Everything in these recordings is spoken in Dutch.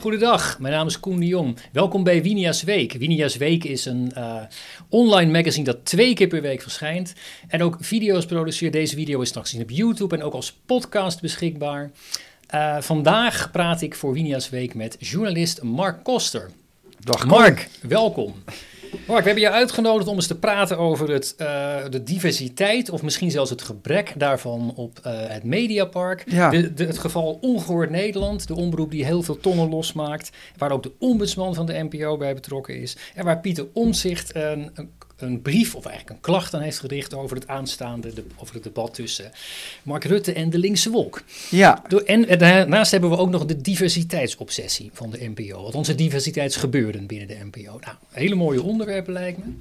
Goedendag, mijn naam is Koen de Jong. Welkom bij Winia's Week. Winia's Week is een uh, online magazine dat twee keer per week verschijnt. En ook video's produceert. Deze video is straks op YouTube en ook als podcast beschikbaar. Uh, vandaag praat ik voor Winia's Week met journalist Mark Koster. Dag Mark, welkom. Mark, we hebben je uitgenodigd om eens te praten over het, uh, de diversiteit of misschien zelfs het gebrek daarvan op uh, het Mediapark. Ja. De, de, het geval Ongehoord Nederland, de omroep die heel veel tonnen losmaakt, waar ook de ombudsman van de NPO bij betrokken is en waar Pieter Omzicht een, een een brief, of eigenlijk een klacht aan heeft gericht over het aanstaande, de, over het debat tussen Mark Rutte en de linkse wolk. Ja. En, en daarnaast hebben we ook nog de diversiteitsobsessie van de NPO, wat onze diversiteitsgebeuren binnen de NPO. Nou, hele mooie onderwerpen lijkt me.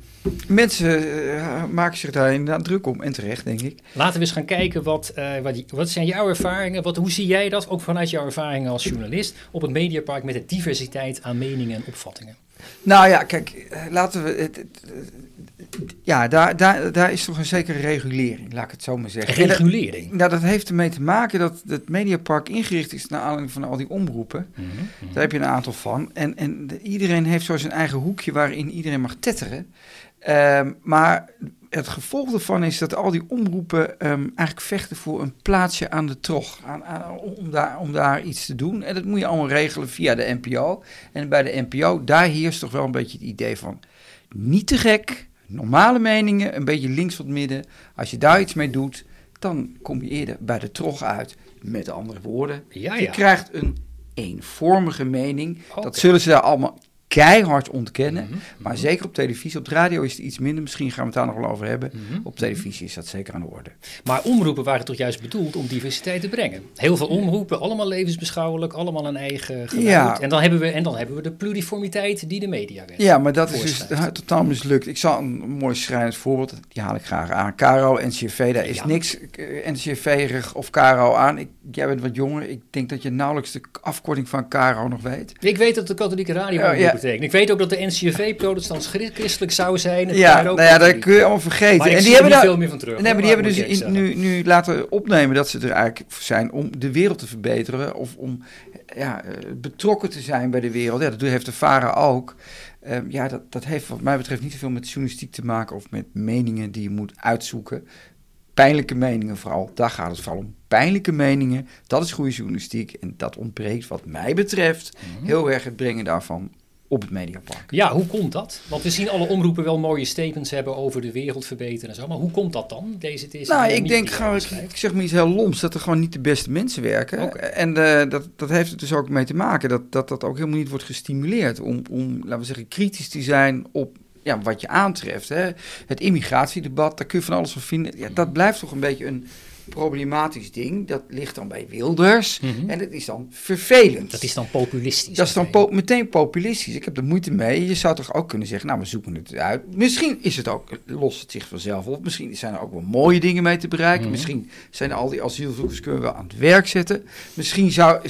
Mensen uh, maken zich daar inderdaad druk om en terecht, denk ik. Laten we eens gaan kijken, wat, uh, wat, wat zijn jouw ervaringen, wat, hoe zie jij dat, ook vanuit jouw ervaringen als journalist, op het Mediapark met de diversiteit aan meningen en opvattingen? Nou ja, kijk, laten we. Het, het, ja, daar, daar, daar is toch een zekere regulering, laat ik het zo maar zeggen. Regulering? Dat, nou, dat heeft ermee te maken dat het Mediapark ingericht is naar aanleiding van al die omroepen. Mm -hmm. Daar heb je een aantal van. En, en de, iedereen heeft zo zijn eigen hoekje waarin iedereen mag tetteren. Um, maar het gevolg daarvan is dat al die omroepen um, eigenlijk vechten voor een plaatsje aan de trog. Aan, aan, om, daar, om daar iets te doen. En dat moet je allemaal regelen via de NPO. En bij de NPO, daar heerst toch wel een beetje het idee van niet te gek, normale meningen, een beetje links van het midden. Als je daar iets mee doet, dan kom je eerder bij de trog uit. Met andere woorden, ja, ja. je krijgt een eenvormige mening. Okay. Dat zullen ze daar allemaal keihard ontkennen. Mhm, Maar zeker op televisie. Op de radio is het iets minder. Misschien gaan we het daar nog wel over hebben. Mhm, Op televisie is dat zeker aan de orde. Maar omroepen waren toch juist bedoeld om diversiteit te brengen? Heel veel omroepen, allemaal levensbeschouwelijk, allemaal een eigen geluid. Ja. En, dan hebben we, en dan hebben we de pluriformiteit die de media wet Ja, maar dat is dus totaal mislukt. Ik zal een mooi schrijnend voorbeeld, die haal ik graag aan. Caro, NCV, daar is Ja. niks eh, NCV-erig of Caro aan. Ik, jij bent wat jonger. Ik denk dat je nauwelijks de afkorting van Caro nog weet. Ik weet dat de katholieke radio Ja, ja. Betekent. Ik weet ook dat de NCV protestants christelijk zou zijn. Het Ja, nou ja, dat kun je allemaal vergeten. Maar en die hebben daar, veel meer van terug. Nee, maar die hebben dus in- nu, nu laten opnemen dat ze er eigenlijk zijn om de wereld te verbeteren. Of om ja, eh, betrokken te zijn bij de wereld. Ja, dat heeft de VARA ook. Ehm, ja, dat, dat heeft wat mij betreft niet zoveel met journalistiek te maken of met meningen die je moet uitzoeken. Pijnlijke meningen vooral, daar gaat het vooral om. Pijnlijke meningen, dat is goede journalistiek. En dat ontbreekt wat mij betreft Mhm. heel erg het brengen daarvan op het Mediapark. Ja, hoe komt dat? Want we zien alle omroepen wel mooie statements hebben over de wereld verbeteren en zo. Maar hoe komt dat dan? Deze, deze Nou, ik denk gewoon, ik, zeg maar iets heel loms, dat er gewoon niet de beste mensen werken. Oké. En eh, dat, dat heeft er dus ook mee te maken dat dat, dat ook helemaal niet wordt gestimuleerd om, om, laten we zeggen, kritisch te zijn op ja, wat je aantreft. Hè. Het immigratiedebat, daar kun je van alles van vinden. Ja, dat blijft toch een beetje een problematisch ding. Dat ligt dan bij Wilders Mhm. en dat is dan vervelend. Dat is dan populistisch. Dat is dan meteen. po- meteen populistisch. Ik heb er moeite mee. Je zou toch ook kunnen zeggen, nou, we zoeken het uit. Misschien is het ook, lost het zich vanzelf op. Misschien zijn er ook wel mooie dingen mee te bereiken. Mhm. Misschien zijn al die asielzoekers kunnen we wel aan het werk zetten. Misschien zou,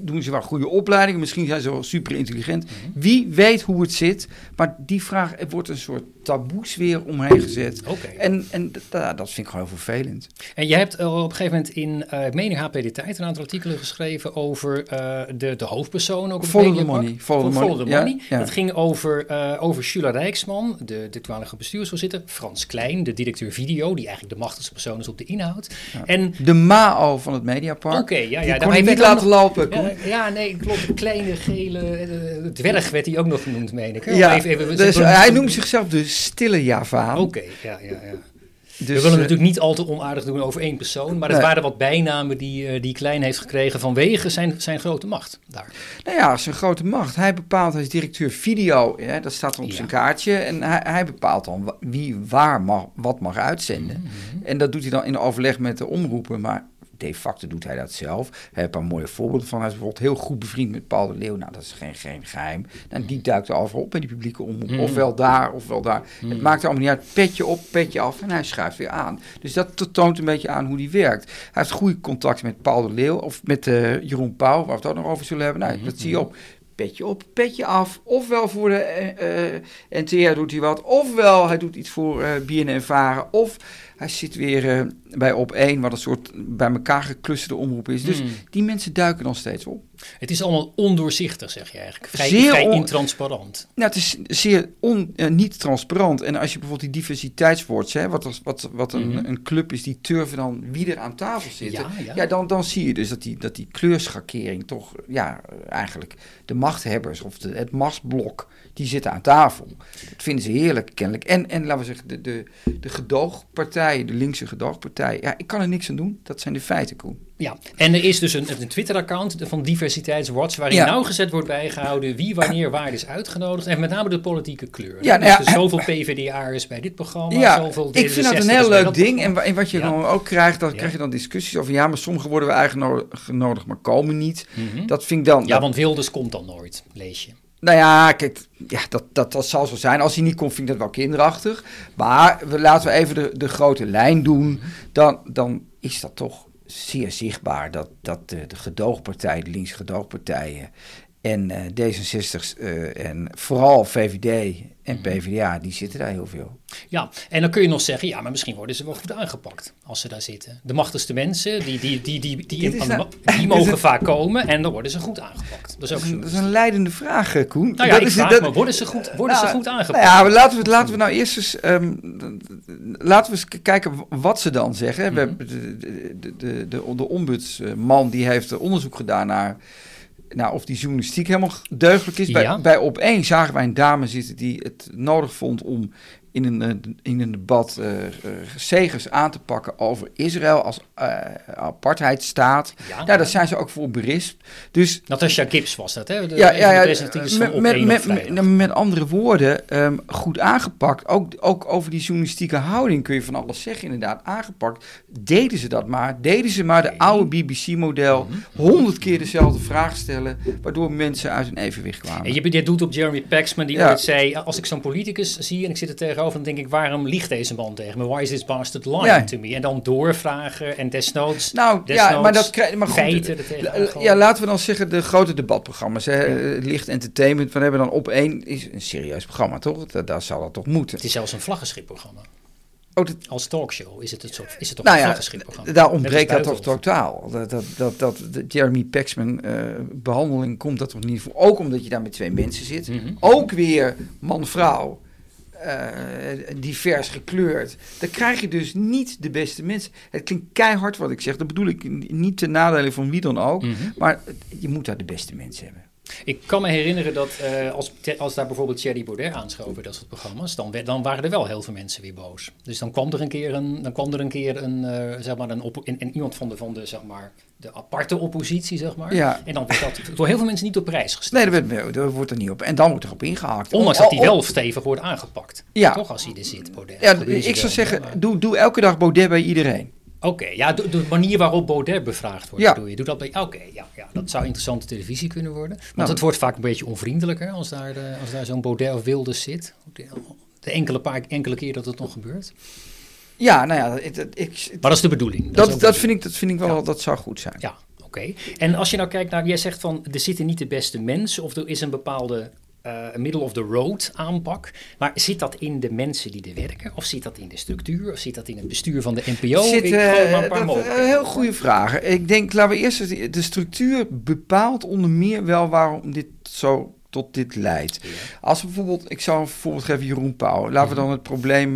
doen ze wel goede opleidingen. Misschien zijn ze wel super intelligent. Mhm. Wie weet hoe het zit. Maar die vraag, wordt een soort taboesfeer omheen gezet. En, en dat vind ik gewoon vervelend. En jij hebt op een gegeven moment in, ik meen in HP De Tijd, een aantal artikelen geschreven over eh, de, de hoofdpersoon. Ook Follow the money, follow the money, ja, money. ja. Dat ging over, eh over Shula Rijksman, de, de toenmalige bestuursvoorzitter. Frans Klein, de directeur video, die eigenlijk de machtigste persoon is op de inhoud. En De MAO van het Mediapark. Oké, ja, ja. Daar- kon hij niet laten nog- lopen. Ja, nee, klopt. Kleine gele dwerg werd hij ook nog genoemd, meen ik. hè? Ja, Even- even- dus hij noemt zichzelf de stille Javaan. Oké, ja, ja, ja. Dus, we willen eh, natuurlijk niet al te onaardig doen over één persoon, maar het Nee. waren wat bijnamen die, eh, die Klein heeft gekregen vanwege zijn, zijn grote macht daar. Nou ja, zijn grote macht. Hij bepaalt, is directeur video, hè, dat staat op Ja. zijn kaartje. En hij, hij bepaalt dan wie waar mag, wat mag uitzenden. Mhm, En dat doet hij dan in overleg met de omroepen, maar de facto doet hij dat zelf. Hij heeft een mooie voorbeelden van. Hij is bijvoorbeeld heel goed bevriend met Paul de Leeuw. Nou, dat is geen, geen geheim. Nou, die duikt er overal op bij die publieke omroep. Mhm. Ofwel daar, ofwel daar. Het maakt er allemaal niet uit. Petje op, petje af en hij schuift weer aan. Dus dat toont een beetje aan hoe die werkt. Hij heeft goede contact met Paul de Leeuw of met eh, Jeroen Pauw, waar we het ook nog over zullen hebben. Nou, dat zie je op. Petje op, petje af. Ofwel voor de eh, eh, NTR doet hij wat. Ofwel hij doet iets voor eh BNN Varen. Of Hij zit weer uh, bij Op1, wat een soort bij elkaar geklusterde omroep is. Dus Hmm. die mensen duiken nog steeds op. Het is allemaal ondoorzichtig, zeg je eigenlijk. Vrij, Zeer vrij intransparant. Nou, het is zeer on, eh, niet transparant. En als je bijvoorbeeld die diversiteitswoords, hè, wat, wat, wat een, Mhm. een club is, die turven dan wie er aan tafel. Ja, ja. Ja, dan, dan zie je dus dat die, dat die kleurschakering toch, ja, eigenlijk de machthebbers of de, het machtsblok, die zitten aan tafel. Dat vinden ze heerlijk, kennelijk. En, en laten we zeggen, de, de, de gedoogpartijen, de linkse gedoogpartijen, ja, ik kan er niks aan doen. Dat zijn de feiten, Koen. Ja, en er is dus een, een Twitter-account van Diversiteitswatch... waarin Ja. nauwgezet wordt bijgehouden wie wanneer waar is uitgenodigd... en met name de politieke kleur. Ja, dus nou ja, er zoveel PvdA'ers bij dit programma, Ja, zoveel ik vind dat een D66'ers heel leuk ding. En, en wat je dan ook krijgt, dan krijg je dan discussies over... ja, maar sommigen worden we eigenlijk genodigd, maar komen niet. Mhm. Dat vind ik dan... Ja, dat- want Wilders komt dan nooit, lees je. Nou ja, kijk, ja, dat, dat, dat zal zo zijn. Als hij niet komt, vind ik dat wel kinderachtig. Maar we, laten we even de, de grote lijn doen. Dan, dan is dat toch zeer zichtbaar dat, dat de, de gedoogpartijen, de linkse gedoogpartijen... en eh, D66 eh, en vooral VVD en PvdA, die zitten daar heel veel. Ja, en dan kun je nog zeggen, ja, maar misschien worden ze wel goed aangepakt als ze daar zitten. De machtigste mensen, die, die, die, die, die, nou- die mogen vaak komen en dan worden ze goed aangepakt. Dat is ook Dat is, zo. een, dat is een leidende vraag, eh, Koen. Nou ja, dat ik is, vraag dat- me, worden ze goed, worden Nou, ze goed aangepakt? Nou ja, maar laten we, laten we nou eerst eens, ehm, laten we eens kijken wat ze dan zeggen. We Mhm. hebben de, de, de, de, de ombudsman die heeft onderzoek gedaan naar, naar of die journalistiek helemaal deugdelijk is. Bij, Ja. bij Op1 zagen wij een dame zitten die het nodig vond om in een, eh, in een debat eh, zegers aan te pakken over Israël als eh apartheidstaat. Ja. Ja, daar zijn ze ook voor berispt. Dus Natasha Gibbs was dat, hè? De, ja, ja, ja, met, Op1 met, met, met, andere woorden, ehm, goed aangepakt. Ook, ook over die journalistieke houding kun je van alles zeggen, inderdaad. Aangepakt. Deden ze dat maar. Deden ze maar de oude BBC-model. Mhm. Honderd keer dezelfde vraag stellen, waardoor mensen uit hun evenwicht kwamen. En je, je doet op Jeremy Paxman, die ooit zei... als ik zo'n politicus zie en ik zit er tegenover... dan denk ik, waarom liegt deze man tegen me? Why is this bastard lying Ja. to me? En dan doorvragen en desnoods... Nou, ja, maar dat krijg maar goed. Ja, laten we dan zeggen de grote debatprogramma's. Hè, eh, Licht entertainment, we hebben dan op één is een serieus programma, toch? Da- Daar zal dat toch moeten. Het is zelfs een vlaggenschipprogramma. Oh, dat, Als talkshow is het, het soort, is het toch Nou een ja, vlaggenschipprogramma. daar ontbreekt dat toch totaal. Dat, dat, dat, dat de Jeremy Paxman eh, behandeling komt dat toch niet voor. Ook omdat je daar met twee mensen zit. Mhm. Ook weer man-vrouw. Eh, divers gekleurd. Dan krijg je dus niet de beste mensen. Het klinkt keihard wat ik zeg. Dat bedoel ik niet ten nadele van wie dan ook. Mhm. Maar je moet daar de beste mensen hebben. Ik kan me herinneren dat eh, als, als daar bijvoorbeeld Thierry Baudet aanschoven dat soort programma's, dan, dan waren er wel heel veel mensen weer boos. Dus dan kwam er een keer een, dan kwam er een, keer een, eh, zeg maar een, en, en iemand van de, van de, zeg maar, de aparte oppositie, zeg maar. Ja. En dan werd dat door heel veel mensen niet op prijs gesteld. Nee, daar wordt er niet op. En dan wordt er op ingehaakt. Ondanks dat hij wel stevig wordt aangepakt. Ja. Toch als hij er zit, Baudet. Ja, Dat ik zou zeggen, doe, doe elke dag Baudet bij iedereen. Oké, ja, de, de manier waarop Baudet bevraagd wordt, Ja. bedoel je. Doe dat bij. Oké, ja, ja, dat zou interessante televisie kunnen worden. Want Nou. het wordt vaak een beetje onvriendelijker als daar, de- als daar zo'n Baudet of Wilders zit. De, enkele, paar, enkele keer dat het nog gebeurt. Ja, nou ja, ik, Maar dat is de bedoeling. dat, dat, vind ik, dat vind ik wel, Ja. dat zou goed zijn. Ja, oké. En als je nou kijkt naar, jij zegt van er zitten niet de beste mensen of er is een bepaalde eh, middle of the road aanpak. Maar zit dat in de mensen die er werken? Of zit dat in de structuur? Of zit dat in het bestuur van de NPO? Zit, Ik eh, maar een paar dat- eh, heel goede vragen. Ik denk, laten we eerst de structuur bepaalt onder meer wel waarom dit zo tot dit leidt. Ja. Als we bijvoorbeeld, ik zou een voorbeeld geven, Jeroen Pauw. Laten we Mhm. dan het probleem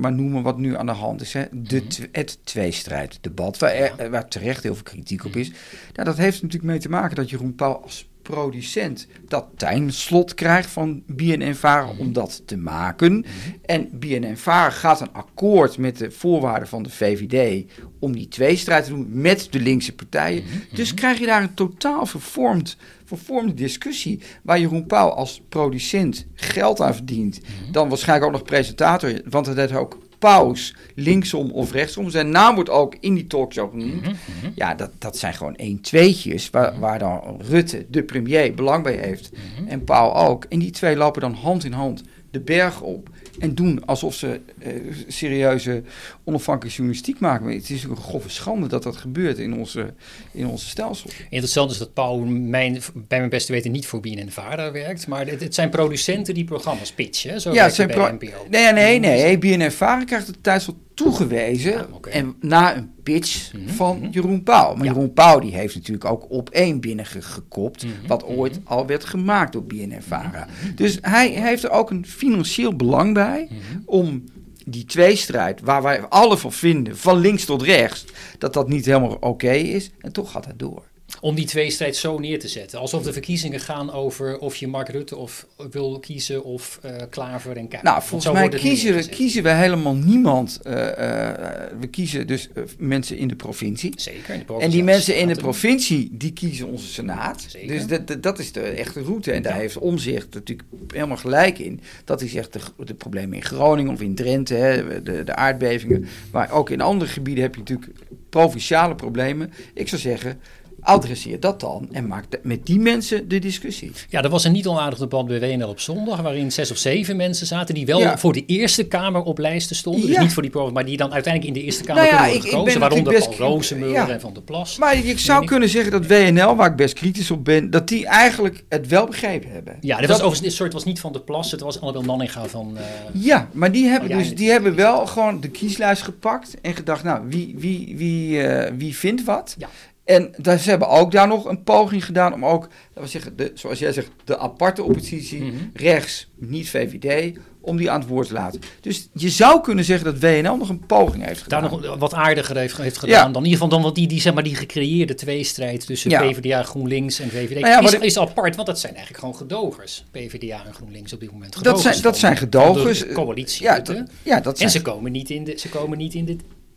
maar noemen wat nu aan de hand is. Hè? De Mhm. het tweestrijddebat, waar, er- waar terecht heel veel kritiek op is. Nou, dat heeft natuurlijk mee te maken dat Jeroen Pauw als producent dat tijdslot krijgt van BNN-Vara Mhm. om dat te maken. En BNN-Vara gaat een akkoord met de voorwaarden van de VVD om die tweestrijd te doen met de linkse partijen. Mhm. Dus krijg je daar een totaal vervormd, vervormde discussie waar Jeroen Pauw als producent geld aan verdient. Mhm. Dan waarschijnlijk ook nog presentator, want het heeft ook Paus, linksom of rechtsom. Zijn naam wordt ook in die talkshow genoemd. Mhm, mhm. Ja, dat, dat zijn gewoon één tweetjes waar, waar dan Rutte, de premier, belang bij heeft. Mhm. En Pauw ook. En die twee lopen dan hand in hand de berg op. En doen alsof ze eh, serieuze onafhankelijke journalistiek maken. Maar het is een grove schande dat dat gebeurt in onze, in onze stelsel. Interessant is dat Pauw mijn, bij mijn beste weten niet voor BNN-Vara werkt. Maar het, het zijn producenten die programma's pitchen. Zo Ja, het zijn bij NPO. Nee, nee, nee. BNN Varen krijgt het tijdslot toegewezen Ah, en na een pitch Mhm, van mhm. Jeroen Pauw. Maar Ja. Jeroen Pauw die heeft natuurlijk ook op één binnengekopt, Mhm, wat ooit al werd gemaakt door BNNVARA. Dus hij heeft er ook een financieel belang bij om die tweestrijd, waar wij alle van vinden, van links tot rechts, dat dat niet helemaal oké is. En toch gaat het door. Om die tweestrijd zo neer te zetten. Alsof de verkiezingen gaan over of je Mark Rutte of wil kiezen of eh, Klaver en Kamer. Nou, volgens mij kiezen we, kiezen we helemaal niemand. eh, eh, we kiezen dus mensen in de provincie. Zeker. in de En die mensen in de provincie, die kiezen onze senaat. Zeker. Dus dat, dat, dat is de echte route. En daar Ja. heeft Omzicht natuurlijk helemaal gelijk in. Dat hij zegt, de, de problemen in Groningen of in Drenthe, hè, de, de aardbevingen. Maar ook in andere gebieden heb je natuurlijk provinciale problemen. Ik zou zeggen, adresseer dat dan en maak de- met die mensen de discussie. Ja, er was een niet onaardig debat bij WNL op zondag, waarin zes of zeven mensen zaten die wel Ja. voor de Eerste Kamer op lijsten stonden. Dus niet voor die provincie, maar die dan uiteindelijk in de Eerste Kamer Nou ja, ik- ik ben gekozen. Waaronder natuurlijk Paul best- Rozenmuller en Van der Plas. Maar je zou ik- kunnen zeggen dat WNL, waar ik best kritisch op ben, dat die eigenlijk het wel begrepen hebben. Ja, dit Dat- was overigens, dit soort was niet Van der Plas, het was Annabel Nanninga van... eh, Ja, maar die hebben, Oh, dus, die hebben wel gewoon de kieslijst gepakt en gedacht, nou, wie, wie, wie, eh, wie vindt wat? En daar, ze hebben ook daar nog een poging gedaan om ook, laten we zeggen, de, zoals jij zegt, de aparte oppositie, Mhm. rechts, niet VVD, om die aan het woord te laten. Dus je zou kunnen zeggen dat WNL nog een poging heeft daar gedaan. nog wat aardiger heeft, heeft gedaan Ja. dan in ieder geval dan wat die, die, zeg maar, die gecreëerde tweestrijd tussen Ja. PvdA, GroenLinks en VVD Nou ja, is, ik- is apart, want dat zijn eigenlijk gewoon gedogers. PvdA en GroenLinks op dit moment. dat Gedogers zijn, dat zijn gedogers. de coalitie ja, dat, ja, dat En zijn... ze komen niet in de, ze komen niet in de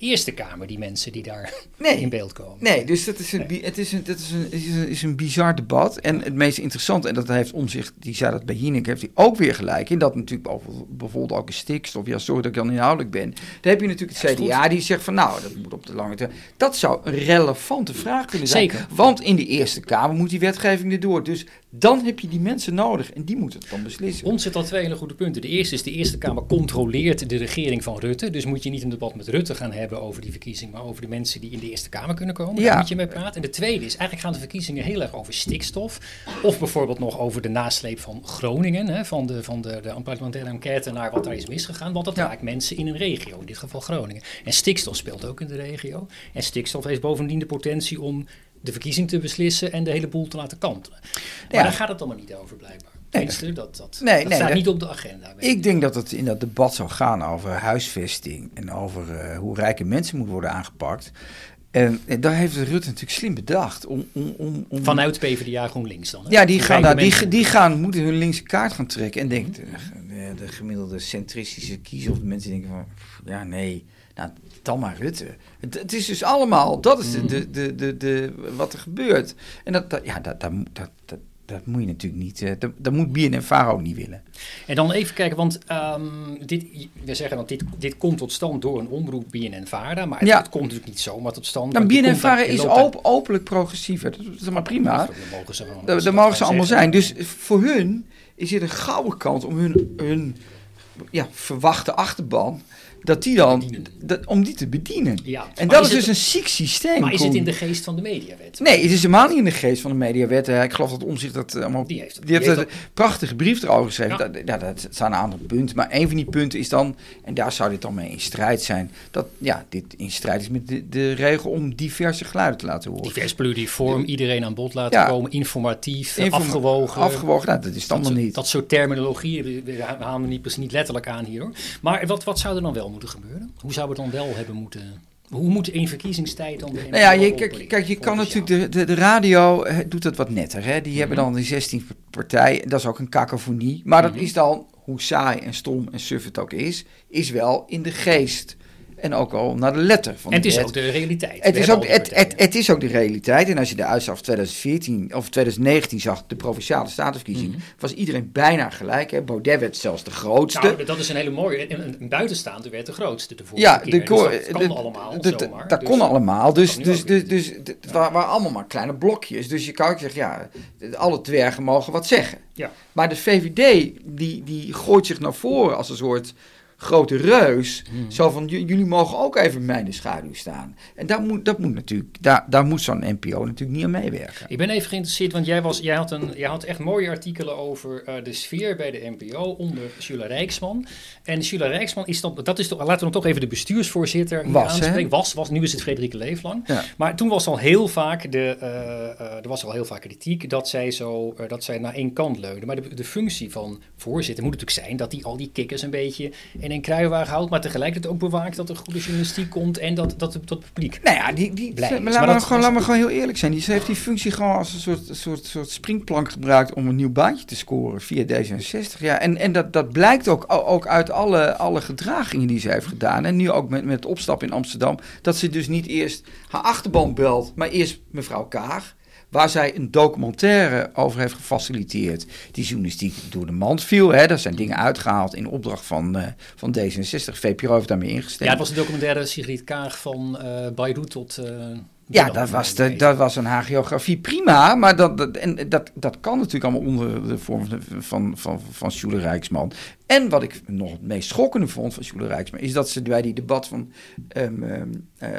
Eerste Kamer, die mensen die daar Nee. in beeld komen. Nee, dus dat is een, het is een, dat is een, is een, is een bizar debat. En het meest interessante, en dat heeft Omzicht, die zei dat bij Jinek, heeft hij ook weer gelijk in. Dat natuurlijk over- bijvoorbeeld ook een stikstof, ja, sorry dat ik dan inhoudelijk ben. Dan heb je natuurlijk het CDA die zegt van nou, dat moet op de lange termijn. Dat zou een relevante vraag kunnen zijn. Zeker. Want in de Eerste Kamer moet die wetgeving erdoor. Dus dan heb je die mensen nodig en die moeten het dan beslissen. Ons zit al twee hele goede punten. De eerste is, de Eerste Kamer controleert de regering van Rutte. Dus moet je niet een debat met Rutte gaan hebben over die verkiezing, maar over de mensen die in de Eerste Kamer kunnen komen. Ja. Daar moet je mee praten. En de tweede is, eigenlijk gaan de verkiezingen heel erg over stikstof. Of bijvoorbeeld nog over de nasleep van Groningen, hè, van, de, van de, de parlementaire enquête naar wat daar is misgegaan. Want dat Ja. raakt mensen in een regio, in dit geval Groningen. En stikstof speelt ook in de regio. En stikstof heeft bovendien de potentie om de verkiezing te beslissen en de hele boel te laten kantelen. Maar Ja. daar gaat het allemaal niet over, blijkbaar. Tenminste, dat, dat, Nee, dat nee, staat dat- niet op de agenda. Ik denk dat het in dat debat zou gaan over huisvesting en over eh, hoe rijke mensen moeten worden aangepakt. En, en daar heeft Rutte natuurlijk slim bedacht. Om, om, om, om... Vanuit PvdA GroenLinks dan. Hè? Ja, die, gaan, daar, die, die gaan, moeten hun linkse kaart gaan trekken. En denkt, de, de, de gemiddelde centristische kiezer of de mensen denken van, ja nee, nou, dan maar Rutte. Het, het is dus allemaal, dat is de, de, de, de, de- wat er gebeurt. En dat, dat, ja, dat, dat, dat, dat, moet je natuurlijk niet, eh, dat, dat moet BNNVARA ook niet willen. En dan even kijken, want ehm, dit, we zeggen dat dit, dit komt tot stand door een omroep BNN-VARA. Maar het, Ja. het komt natuurlijk niet zomaar tot stand. Nou, BNNVARA is op, openlijk progressiever. Dat is maar prima. Dat mogen ze. Dat, dat mogen allemaal zeggen. zijn. Dus voor hun is dit een gouden kans om hun, hun ja, verwachte achterban, dat die dan, dat, om die te bedienen. Ja. En Maar dat is is dus een ziek systeem. Maar is het in de geest van de mediawet? Nee, het is helemaal niet in de geest van de mediawet. Eh, Ik geloof dat Omzicht dat eh, allemaal... Die heeft het. Die heeft Die een prachtige brief erover geschreven. Ja. Dat, ja, dat staan een aantal punten. Maar een van die punten is dan, en daar zou dit dan mee in strijd zijn, dat ja, dit in strijd is met de, de regel om diverse geluiden te laten horen. Divers pluriform, iedereen aan bod laten Ja. komen, informatief, Informa- afgewogen. Afgewogen, nou, dat is Dat allemaal soort, niet. dat soort terminologie, we, halen we niet, niet letterlijk aan hier hoor. Maar wat, wat zou er dan wel moeten gebeuren? Hoe zou het dan wel hebben moeten... Hoe moet in verkiezingstijd dan... Nou ja, je, kijk, kijk, je kan natuurlijk, de, de, de radio eh, doet dat wat netter. Hè? Die hebben Mhm. dan die 16 partijen, dat is ook een kakofonie. Maar dat Mhm. is dan, hoe saai en stom en suf het ook is, is wel in de geest. En ook al naar de letter van En het is wet. ook de realiteit. Het is, ook, het, het, het is ook de realiteit. En als je de uitslag van 2014 of 2019 zag, de provinciale statenverkiezing, Mhm. was iedereen bijna gelijk. Hè? Baudet werd zelfs de grootste. Nou, dat is een hele mooie. Een, een buitenstaander werd de grootste de vorige ja, keer. de, Dus dat kan de- allemaal de- de- zomaar. dat Dus, kon allemaal. Dus, dus, dus, dus, waren allemaal maar kleine blokjes. Dus je kan ook zeggen, ja, alle dwergen mogen wat zeggen. Ja. Maar de VVD, die, die gooit zich naar voren als een soort grote reus. Zo van, jullie mogen ook even in mijn schaduw staan. En daar moet, dat moet natuurlijk, daar, daar moet zo'n NPO natuurlijk niet aan meewerken. Ik ben even geïnteresseerd, want jij, was, jij, had, een, jij had echt mooie artikelen over uh, de sfeer bij de NPO onder Jula Rijksman. En Jula Rijksman is dan, dat is toch, laten we dan toch even de bestuursvoorzitter was, aanspreken. Was, was, nu is het Frederike Leeflang. Ja. Maar toen was al heel vaak de, uh, uh, er was al heel vaak kritiek dat zij zo, dat zij naar één kant leunde. Maar de, de functie van voorzitter moet natuurlijk zijn dat hij al die kikkers een beetje in een kruiwagen houdt, maar tegelijkertijd ook bewaakt dat er goede journalistiek komt en dat, dat, dat het publiek Nou ja, die, die, blij maar laat, maar gewoon, laat me gewoon heel eerlijk zijn. Die, ze heeft die functie gewoon als een soort, soort, soort springplank gebruikt om een nieuw baantje te scoren via D66. Ja, en en dat, dat blijkt ook, ook uit alle, alle gedragingen die ze heeft gedaan. En nu ook met, met het opstappen in Amsterdam. Dat ze dus niet eerst haar achterban belt, maar eerst mevrouw Kaag waar zij een documentaire over heeft gefaciliteerd. Die journalistiek door de mand viel. Hè. Zijn dingen uitgehaald in opdracht van, uh, van D66. VPRO heeft daarmee ingestemd. Ja, het was de documentaire Sigrid Kaag van uh, Beirut tot... Uh, ja, dat was, de, dat was een hagiografie prima, maar dat, dat, en dat, dat kan natuurlijk allemaal onder de vorm van, van, van Sjoele Rijksman. En wat ik nog het meest schokkende vond van Sjoele Rijksman, is dat ze bij die debat van um, uh,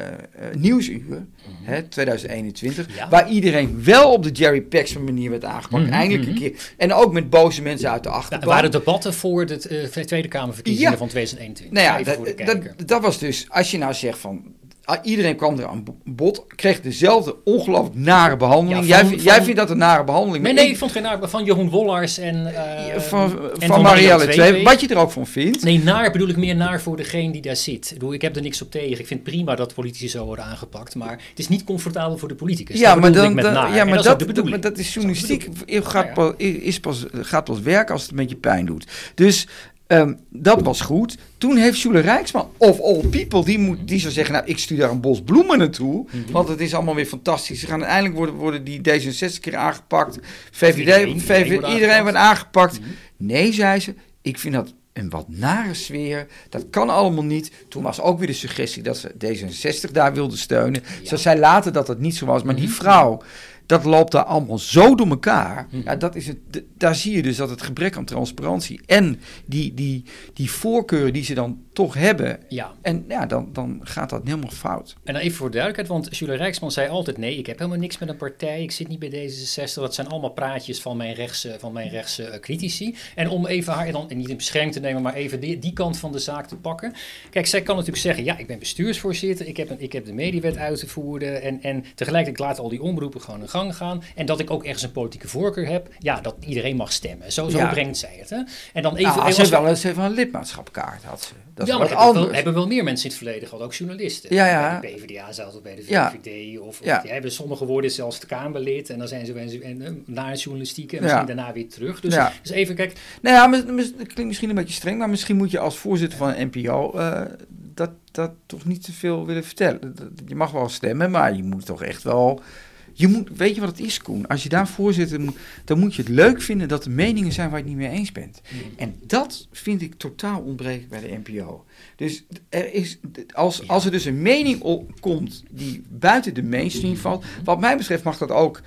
Nieuwsuur, mm -hmm. hè, 2021, ja. waar iedereen wel op de Jerry Paxman manier werd aangepakt, mm -hmm. eindelijk een keer. En ook met boze mensen uit de achterban. Ja, waren debatten voor de uh, Tweede Kamerverkiezingen ja. van 2021. Nou ja, dat, dat, dat was dus, als je nou zegt van iedereen kwam er aan bod, kreeg dezelfde ongelooflijk nare behandeling. Ja, van, jij, van, jij, vindt dat een nare behandeling? Nee, nee, ik vond geen nare van Jeroen Wollars en, uh, van, en van Marielle Twee. Wat je er ook van vindt. Nee, naar bedoel ik meer naar voor degene die daar zit. Ik, bedoel, ik heb er niks op tegen. Ik vind prima dat politici zo worden aangepakt, maar het is niet comfortabel voor de politicus. Ja, maar, dan, dan ja, maar dat, dat, dat, dat, is journalistiek. Gaat, pas, is pas, gaat pas werken als het een beetje pijn doet. Dus Um, dat was goed. Toen heeft Sjoele Rijksman, of all people, die, moet, die zou zeggen... nou, ik stuur daar een bos bloemen naartoe... Mm -hmm. want het is allemaal weer fantastisch. Ze gaan uiteindelijk worden, worden die D66 keer aangepakt. VVD, iedereen, VVD, iedereen, iedereen wordt aangepakt. Mm -hmm. Nee, zei ze, ik vind dat een wat nare sfeer. Dat kan allemaal niet. Toen was ook weer de suggestie dat ze D66 daar wilde steunen. Ja. Ze zei later dat het niet zo was. Maar die vrouw dat loopt daar allemaal zo door elkaar. Mhm. Ja, dat is het, daar zie je dus dat het gebrek aan transparantie en die, die, die voorkeuren die ze dan toch hebben. Ja. En ja, dan, dan gaat dat helemaal fout. En dan even voor duidelijkheid, want Julia Rijksman zei altijd: nee, ik heb helemaal niks met een partij, ik zit niet bij D66. Dat zijn allemaal praatjes van mijn rechtse, van mijn rechtse uh, critici. En om even haar dan niet in bescherming te nemen, maar even die, die kant van de zaak te pakken. Kijk, zij kan natuurlijk zeggen: ja, ik ben bestuursvoorzitter, ik heb, een, ik heb de mediewet uit te voeren. En, en tegelijkertijd laat al die omroepen gewoon een gang gaan. En dat ik ook ergens een politieke voorkeur heb. Ja, dat iedereen mag stemmen. Zo, zo ja. brengt zij het. Hè? En dan even. Nou, ze heeft wel eens even een lidmaatschapkaart had ze. Dat ja, maar hebben wel, hebben wel meer mensen in het verleden gehad, ook journalisten. Ja, ja. Bij de PvdA, zelfs bij de VVD. Ja. Of, ja. die hebben sommige woorden zelfs het Kamerlid. En dan zijn ze en, en, naar de journalistiek en misschien ja. daarna weer terug. Dus, ja. dus even kijk. Nou ja, het klinkt misschien een beetje streng, maar misschien moet je als voorzitter van een NPO uh, dat, dat toch niet te veel willen vertellen. Je mag wel stemmen, maar je moet toch echt wel je moet, weet je wat het is, Koen? Als je daar voorzitter moet, dan moet je het leuk vinden dat er meningen zijn waar je het niet mee eens bent. Mm. En dat vind ik totaal ontbreken bij de NPO. Dus er is, als, als er dus een mening op komt die buiten de mainstream valt, wat mij betreft mag dat ook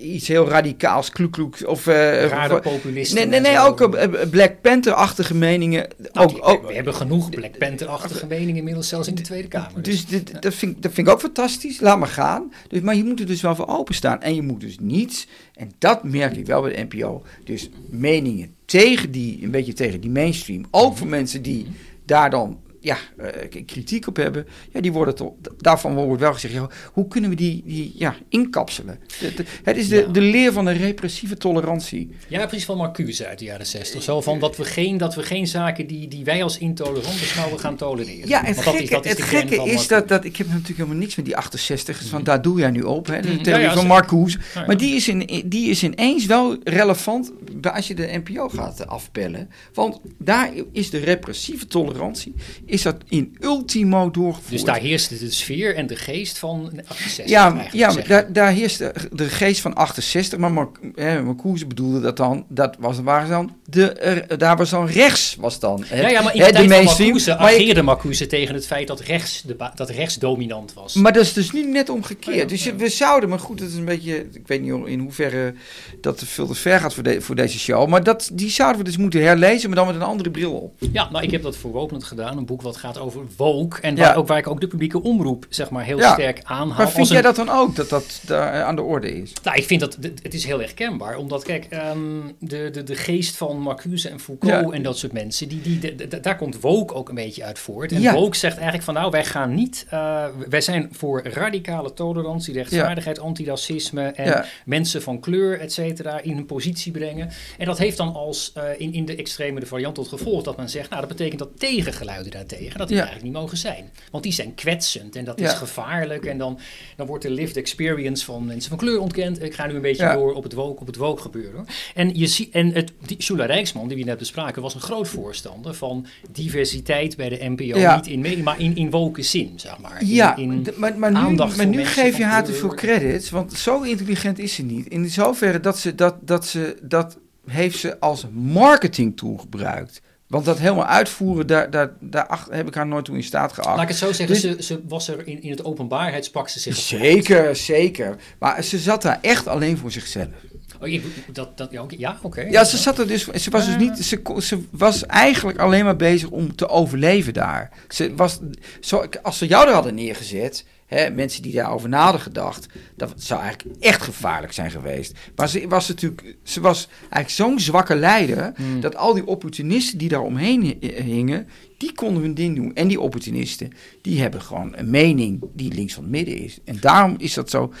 iets heel radicaals, kloekloek of... Uh, Rare populisten. Nee, nee, nee ook uh, Black Panther-achtige meningen. Nou, ook, ook, we hebben genoeg Black Panther-achtige meningen inmiddels zelfs in de Tweede Kamer. Dus, dus dit, dat, vind, dat vind ik ook fantastisch, laat maar gaan. Dus, maar je moet er dus wel voor openstaan. En je moet dus niet, en dat merk ik wel bij de NPO, dus meningen tegen die, een beetje tegen die mainstream, ook voor mensen die daar dan ja, uh, kritiek op hebben, ja, die worden toch, daarvan wordt wel gezegd, ja, hoe kunnen we die, die ja, inkapselen? De, de, het is de, ja. de leer van de repressieve tolerantie. Ja, precies van Marcuse uit de jaren 60. Zo van dat we geen, dat we geen zaken die, die wij als intolerant beschouwen gaan tolereren. Ja, het gekke, is, dat is, het gekke is dat, dat, ik heb natuurlijk helemaal niks met die 68, mm. van daar doe jij nu op, hè, de mm. theorie ja, van Marcuse. Maar die is, in, die is ineens wel relevant als je de NPO gaat afpellen. Want daar is de repressieve tolerantie is dat in ultimo doorgevoerd. Dus daar heerste de sfeer en de geest van 68 Ja, ja daar, daar heerst de, geest van 68, maar Marcuse bedoelde dat dan, dat was, waren dan de, er- daar was dan rechts, was dan. het- ja, ja, maar in de tijd. Marcuse ageerde Marcuse tegen het feit dat rechts, de dat rechts dominant was. Maar dat is dus nu net omgekeerd. Oh ja, dus we zouden, maar goed, dat is een beetje, ik weet niet in hoeverre dat veel te ver gaat voor, de- voor deze show, maar dat, die zouden we dus moeten herlezen, maar dan met een andere bril op. Ja, nou, ik heb dat voor Wopenend gedaan. Een boek wat gaat over woke. En Ja. waar, ook, waar ik ook de publieke omroep zeg maar, heel Ja. sterk aanhaal. Maar vind jij een- dat dan ook, dat dat daar aan de orde is? Nou, ik vind dat het is heel erg kenbaar. Omdat, kijk, ehm, de, de, de geest van Marcuse en Foucault Ja. en dat soort mensen, die, die, de- de- daar komt woke ook een beetje uit voort. En Ja. woke zegt eigenlijk van, nou, wij gaan niet, eh, wij zijn voor radicale tolerantie, rechtvaardigheid, antiracisme en mensen van kleur, et cetera, in een positie brengen. En dat heeft dan als, eh, in, in de extreme de variant tot gevolg dat men zegt, nou, dat betekent dat tegengeluiden daartegen, dat die Ja. eigenlijk niet mogen zijn. Want die zijn kwetsend en dat Ja. is gevaarlijk en dan, dan wordt de lived experience van mensen van kleur ontkend. Ik ga nu een beetje Ja. door op het woke, op het woke gebeuren. hoor. En, je ziet, en het, die, Shula Rijksman, die we net bespraken, was een groot voorstander van diversiteit bij de NPO. Ja. Niet in maar in, in woke zin, zeg maar. Ja, in, maar, maar nu, aandacht maar nu geef je haar te veel credits, want zo intelligent is ze niet. In zoverre dat ze dat, dat ze dat heeft ze als marketing tool gebruikt. Want dat helemaal uitvoeren, daar, daar, daar heb ik haar nooit toe in staat geacht. Laat ik het zo zeggen, Dus- ze, ze was er in, in het openbaarheidspak ze zich op- Zeker, zeker. Maar ze zat daar echt alleen voor zichzelf. Oh, dat, dat, ja, oké. Ja, ze zat er dus. Ze was dus niet. Ze, ze was eigenlijk alleen maar bezig om te overleven daar. Ze was. Zo, als ze jou er hadden neergezet. Hè, mensen die daarover na hadden gedacht. Dat zou eigenlijk echt gevaarlijk zijn geweest. Maar ze was natuurlijk. Ze was eigenlijk zo'n zwakke leider. Hmm. Dat al die opportunisten die daar omheen hi- hingen. Die konden hun ding doen. En die opportunisten. Die hebben gewoon een mening die links van het midden is. En daarom is dat zo,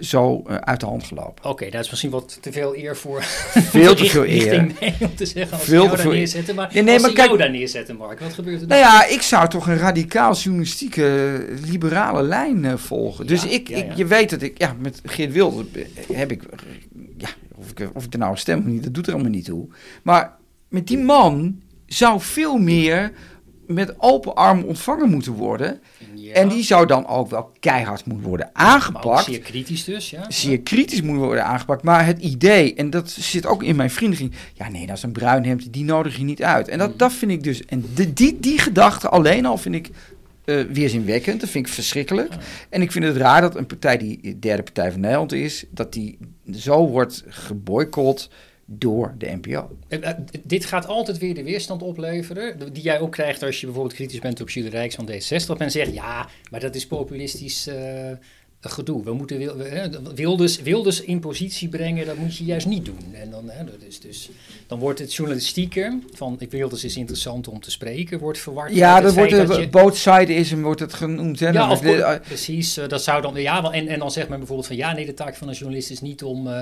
zo eh, uit de hand gelopen. Oké, dat is misschien wat te veel eer voor. Veel te veel eer. om te zeggen als Veel jou te daar veel neerzetten. Maar Nee, nee, als maar kijk- jou daar neerzetten, Mark, wat gebeurt er Nou dan? ja, ik zou toch een radicaal journalistieke liberale lijn eh, volgen. Dus Ja, ik, ja, ik, je weet dat ik, ja, met Geert Wilde eh, heb ik, eh, ja, of ik, of ik er nou stem of niet, dat doet er allemaal niet toe. Maar met die man zou veel meer met open armen ontvangen moeten worden. Ja, En die zou dan ook wel keihard moeten worden aangepakt. zeer kritisch dus, ja. Zeer kritisch moet worden aangepakt. Maar het idee, en dat zit ook in mijn vriendenkring. Ja, nee, dat is een bruin hemd, die nodig je niet uit. En dat, Mhm. dat vind ik dus. En de, die, die gedachte alleen al vind ik eh, weerzinwekkend. Dat vind ik verschrikkelijk. En ik vind het raar dat een partij die de derde partij van Nederland is, dat die zo wordt geboycott door de NPO. Eh, dit gaat altijd weer de weerstand opleveren, die jij ook krijgt als je bijvoorbeeld kritisch bent op Rijks van D60. Dat men zegt, ja, maar dat is populistisch eh, gedoe. We moeten Wilders, Wilders in positie brengen, dat moet je juist niet doen. En dan, hè, dat is dus, dan wordt het journalistieke van ik Wilders is interessant om te spreken, wordt verward. Ja, dat wordt dat je- both sideism wordt het genoemd. Hè? Ja, Dan of, de- eh, precies. eh, dat zou dan, ja, en, en dan zegt men bijvoorbeeld van ja, nee, de taak van een journalist is niet om eh,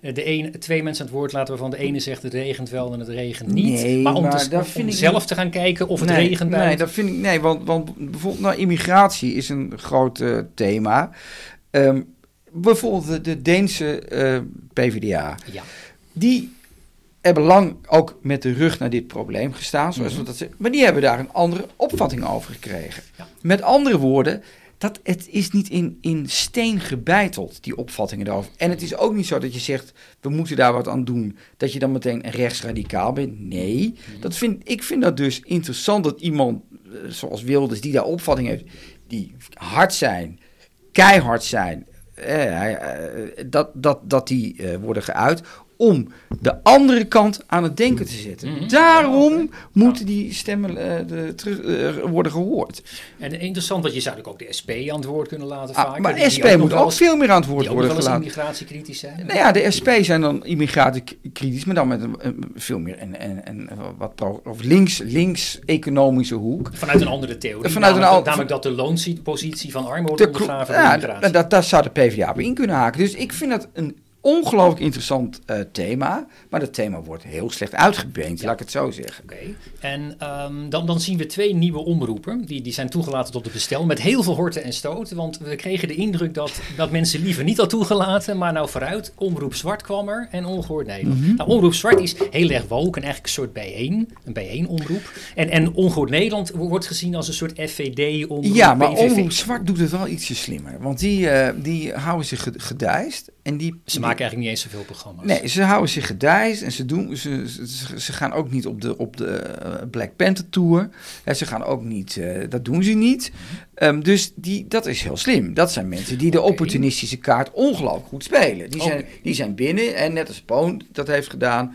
de een, twee mensen aan het woord te laten waarvan de ene zegt het regent wel en het regent niet. Nee, maar om, maar te, dat om vind ik zelf niet- te gaan kijken of het nee, regent Nee, buiten. dat vind ik, nee want, want bijvoorbeeld nou, immigratie is een groot thema. Ehm, bijvoorbeeld de, de Deense eh, PvdA. Ja. Die hebben lang ook met de rug naar dit probleem gestaan, zoals Mhm. dat zeggen. Maar die hebben daar een andere opvatting over gekregen. Ja. Met andere woorden, dat, het is niet in, in steen gebeiteld, die opvattingen erover. En het is ook niet zo dat je zegt, we moeten daar wat aan doen, dat je dan meteen rechtsradicaal bent. Nee, Mhm. dat vind, ik vind dat dus interessant dat iemand eh, zoals Wilders, die daar opvatting heeft, die hard zijn, keihard zijn, eh, eh, dat, dat, dat die eh, worden geuit om de andere kant aan het denken te zetten. Mhm. Daarom Ja, moeten die stemmen eh, de, terug, eh, worden gehoord. En interessant, want je zou ook de SP aan het woord kunnen laten Ah, maar die- de die SP moet ook veel meer aan het woord Die worden gelaten. immigratiekritisch zijn. Nou ja, de SP zijn dan immigratiekritisch, maar dan met een, een- veel meer een, een, een wat of links, links economische hoek. Vanuit een andere theorie. Vanuit een namelijk, al- namelijk dat de loonpositie van armen wordt ondergraven ja, immigratie. en dat, daar zou de PvdA op in kunnen haken. Dus ik vind dat een ongelooflijk interessant eh, thema. Maar dat thema wordt heel slecht uitgebeend, laat ik het zo zeggen. Oké. En ehm, dan, dan zien we twee nieuwe omroepen. Die, die zijn toegelaten tot het bestel. Met heel veel horten en stoten. Want we kregen de indruk dat, dat mensen liever niet al toegelaten. Maar nou vooruit. Omroep Zwart kwam er. En Ongehoord Nederland. Mhm. Nou, Omroep Zwart is heel erg woke. En eigenlijk een soort bijeen. Een bijeen omroep. En, en Ongehoord Nederland wordt gezien als een soort FVD omroep. Ja, maar PVV. Omroep Zwart doet het wel ietsje slimmer. Want die, eh, die houden zich ged- gedijst. En die, Ze maken eigenlijk niet eens zoveel programma's. Nee, ze houden zich gedijst en ze, doen, ze, ze, ze gaan ook niet op de, op de eh, Black Panther Tour. Ja, ze gaan ook niet, eh, dat doen ze niet. Ehm, dus die, dat is heel slim. Dat zijn mensen die de opportunistische kaart ongelooflijk goed spelen. Die zijn, die zijn binnen en net als Poon dat heeft gedaan,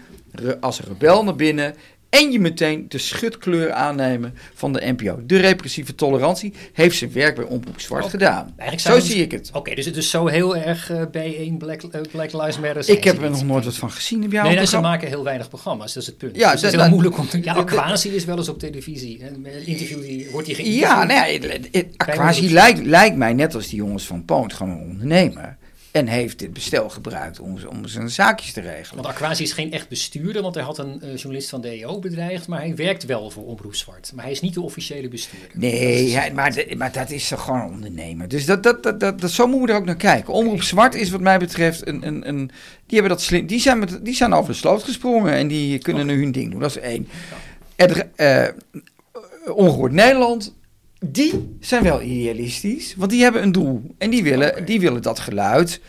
als rebel naar binnen. En je meteen de schutkleur aannemen van de NPO. De repressieve tolerantie heeft zijn werk bij Omroep Zwart gedaan. Zo zie ik het. Oké, dus het is zo heel erg eh, bijeen Black, eh, Black Lives Matter. Ik heb er nog nooit wat van gezien. Heb jij Nee, een ze maken heel weinig programma's, dat is het punt. Ja, dus het is heel moeilijk om te... Ja, Aquasi is wel eens op televisie. Een interview die, wordt die geïnterviewd. Ja, nee, Aquasi lijkt, lijkt mij net als die jongens van Poont gewoon een ondernemer. En heeft dit bestel gebruikt om, om zijn zaakjes te regelen. Want Aquasi is geen echt bestuurder, want hij had een eh, journalist van de EO bedreigd, maar hij werkt wel voor Omroep Zwart. Maar hij is niet de officiële bestuurder. Nee, hij- maar, de- maar dat is toch gewoon een ondernemer. Dus dat, dat, dat, dat, dat, zo moeten we er ook naar kijken. Omroep Zwart is wat mij betreft een... een, een die, hebben dat slim, die, zijn met, die zijn over de sloot gesprongen en die kunnen nu hun ding doen. Dat is één. Het, eh, Ongehoord Nederland, die zijn wel idealistisch. Want die hebben een doel. En die willen, die willen dat geluid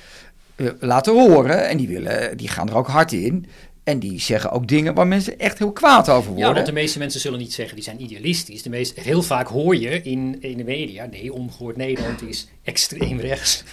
eh, laten horen. En die, willen, die gaan er ook hard in. En die zeggen ook dingen waar mensen echt heel kwaad over worden. Ja, want de meeste mensen zullen niet zeggen die zijn idealistisch. De meeste, heel vaak hoor je in, in de media, nee, Ongehoord Nederland is extreem rechts.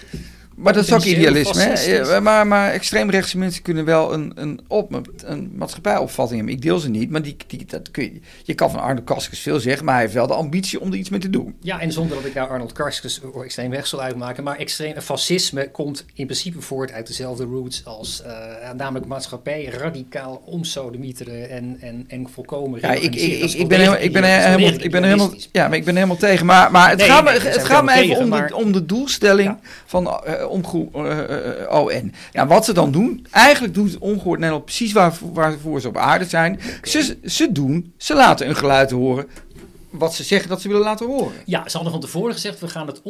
Maar dat is ook idealisme. Hè? Maar, maar extreemrechtse mensen kunnen wel een, een, op, een maatschappijopvatting hebben. Ik deel ze niet, maar die, die, dat kun je, je kan van Arno Kaskus veel zeggen, maar hij heeft wel de ambitie om er iets mee te doen. Ja, en zonder dat ik nou Arnold Karskens extreem rechts zal uitmaken, maar extreem fascisme komt in principe voort uit dezelfde roots als eh, namelijk maatschappij radicaal omsodemieteren en, en, en volkomen Ja, ik, ik, ben helemaal, ik ben helemaal, wel ik ben helemaal, idealistisch. ja, maar ik ben helemaal tegen. Maar, maar het Nee, gaat me, daar het gaat me even om, de, om de doelstelling van eh, ON. Ja, wat ze dan doen, eigenlijk doet Ongehoord Nederland precies waar, waarvoor ze op aarde zijn. Ze, ze doen, ze laten een geluid horen wat ze zeggen dat ze willen laten horen. Ja, ze hadden van tevoren gezegd, we gaan het,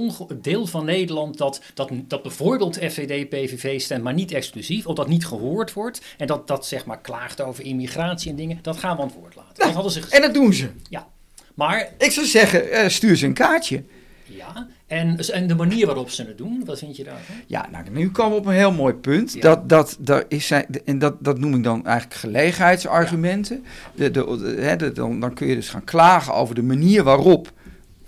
deel van Nederland dat, dat, dat bijvoorbeeld FVD, PVV stemt, maar niet exclusief, of dat niet gehoord wordt, en dat, dat zeg maar klaagt over immigratie en dingen, dat gaan we aan het woord laten. dat hadden ze gezegd. En dat doen ze. Ja, maar Ik zou zeggen, eh, stuur ze een kaartje. ja, en, en de manier waarop ze het doen, wat vind je daarvan? Ja, nou, nu komen we op een heel mooi punt. Ja. Dat, dat, dat, is, en dat, dat noem ik dan eigenlijk gelegenheidsargumenten. De, de, de- hè, de- dan, dan kun je dus gaan klagen over de manier waarop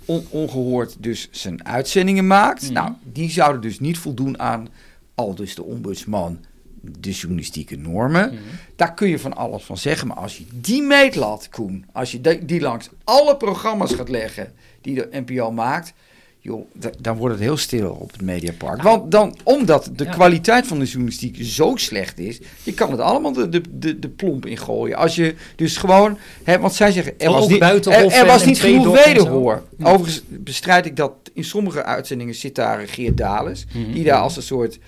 on- ongehoord dus zijn uitzendingen maakt. Mhm. Nou, die zouden dus niet voldoen aan al dus de ombudsman, de journalistieke normen. Mhm. Daar kun je van alles van zeggen. Maar als je die meetlat, Koen, als je die, die langs alle programma's gaat leggen die de NPO maakt, joh, da- dan wordt het heel stil op het Mediapark. Want dan, omdat de Ja. kwaliteit van de journalistiek zo slecht is, je kan het allemaal de, de, de, de plomp ingooien. Als je dus gewoon, hè, want zij zeggen, er was niet, er, er was niet genoeg wederhoor. Overigens bestrijd ik dat in sommige uitzendingen zit daar Geert Dales, Mhm. die daar als een soort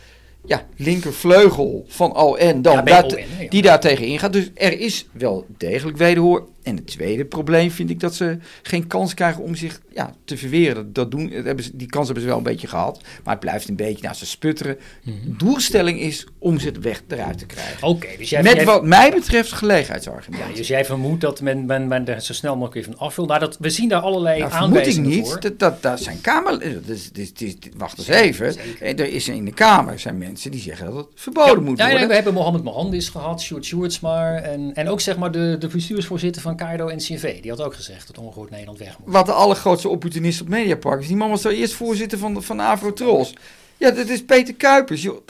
ja, linkervleugel van ON dan Ja, ON, ja. die daar tegen ingaat. Dus er is wel degelijk wederhoor. En het tweede probleem vind ik dat ze geen kans krijgen om zich ja, te verweren. Dat, dat doen, dat hebben ze, die kans hebben ze wel een beetje gehad. Maar het blijft een beetje, nou ze sputteren. Mhm. Doelstelling is om ze weg eruit te krijgen. Oké, dus jij, Met jij- wat mij betreft ja, gelegenheidsargumenten. dus jij vermoedt dat men, men, men er zo snel mogelijk weer van af wil. Nou, dat, we zien daar allerlei Nou, vermoed ik aanwijzingen niet. voor. Dat, dat, dat zijn kamer... Dus, dus, dus, wacht eens even. zeker. Eh, Er is in de Kamer zijn mensen die zeggen dat het verboden moet ja, ja, worden. we hebben Mohammed Mohandis gehad, Sjoerd Sjoerdsma en, en ook zeg maar de, de bestuursvoorzitter van Cairo NCV. Die had ook gezegd dat Ongehoord Nederland weg moet. Wat de allergrootste opportunist op Mediapark is. Die man was daar eerst voorzitter van, van Avrotros. Ja, dat is Peter Kuipers. Joh.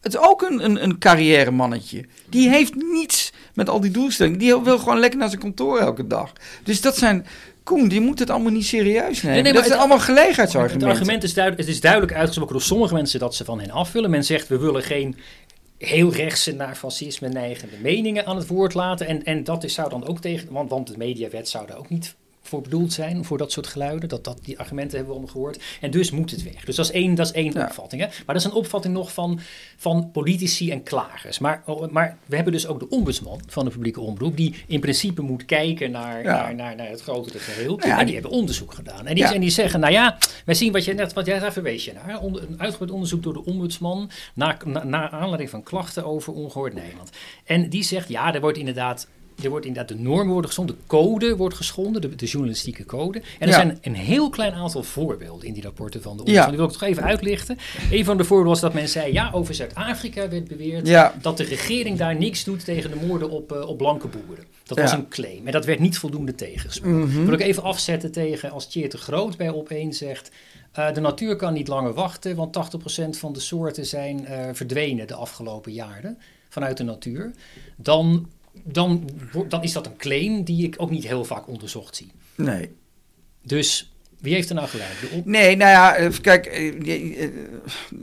Het is ook een, een, een carrière mannetje. Die heeft niets met al die doelstellingen. Die wil gewoon lekker naar zijn kantoor elke dag. Dus dat zijn... Koen, die moet het allemaal niet serieus nemen. Nee, nee, maar dat zijn het- allemaal Het gelegenheidsargumenten. argument is duidelijk, het is duidelijk uitgesproken door sommige mensen dat ze van hen af willen. Men zegt we willen geen heel rechtse naar fascisme neigende meningen aan het woord laten. En, en dat is, zou dan ook tegen, want, want de mediawet zou daar ook niet voor bedoeld zijn, voor dat soort geluiden. Dat, dat, die argumenten hebben we allemaal gehoord. En dus moet het weg. Dus dat is één, dat is één Ja. opvatting. Hè? Maar dat is een opvatting nog van, van politici en klagers. Maar, oh, maar we hebben dus ook de ombudsman van de publieke omroep, die in principe moet kijken naar, Ja. naar, naar, naar het grotere geheel. Ja, en die die- hebben onderzoek gedaan. En die, en die zeggen, nou ja, wij zien wat je net, wat jij daar verwees je naar. Onder, een uitgebreid onderzoek door de ombudsman naar na, naar aanleiding van klachten over ongehoord Nederland. En die zegt, ja, er wordt inderdaad... Er wordt inderdaad de normen worden geschonden, de code wordt geschonden, de, de journalistieke code. En er Ja. zijn een heel klein aantal voorbeelden in die rapporten van de. Ja. Die wil ik toch even uitlichten. Een van de voorbeelden was dat men zei, ja, over Zuid-Afrika werd beweerd Ja. dat de regering daar niks doet tegen de moorden op, eh, op blanke boeren. Dat was een claim. En dat werd niet voldoende tegengesproken. Mhm. Wil ik even afzetten tegen als Tjeer te Groot bij Opeen zegt... eh, de natuur kan niet langer wachten, want 80% van de soorten zijn eh, verdwenen de afgelopen jaren vanuit de natuur. Dan, dan, dan is dat een claim die ik ook niet heel vaak onderzocht zie. Nee. Dus wie heeft er nou gelijk? De op- Nee, nou ja, eh, kijk, eh, je- eh,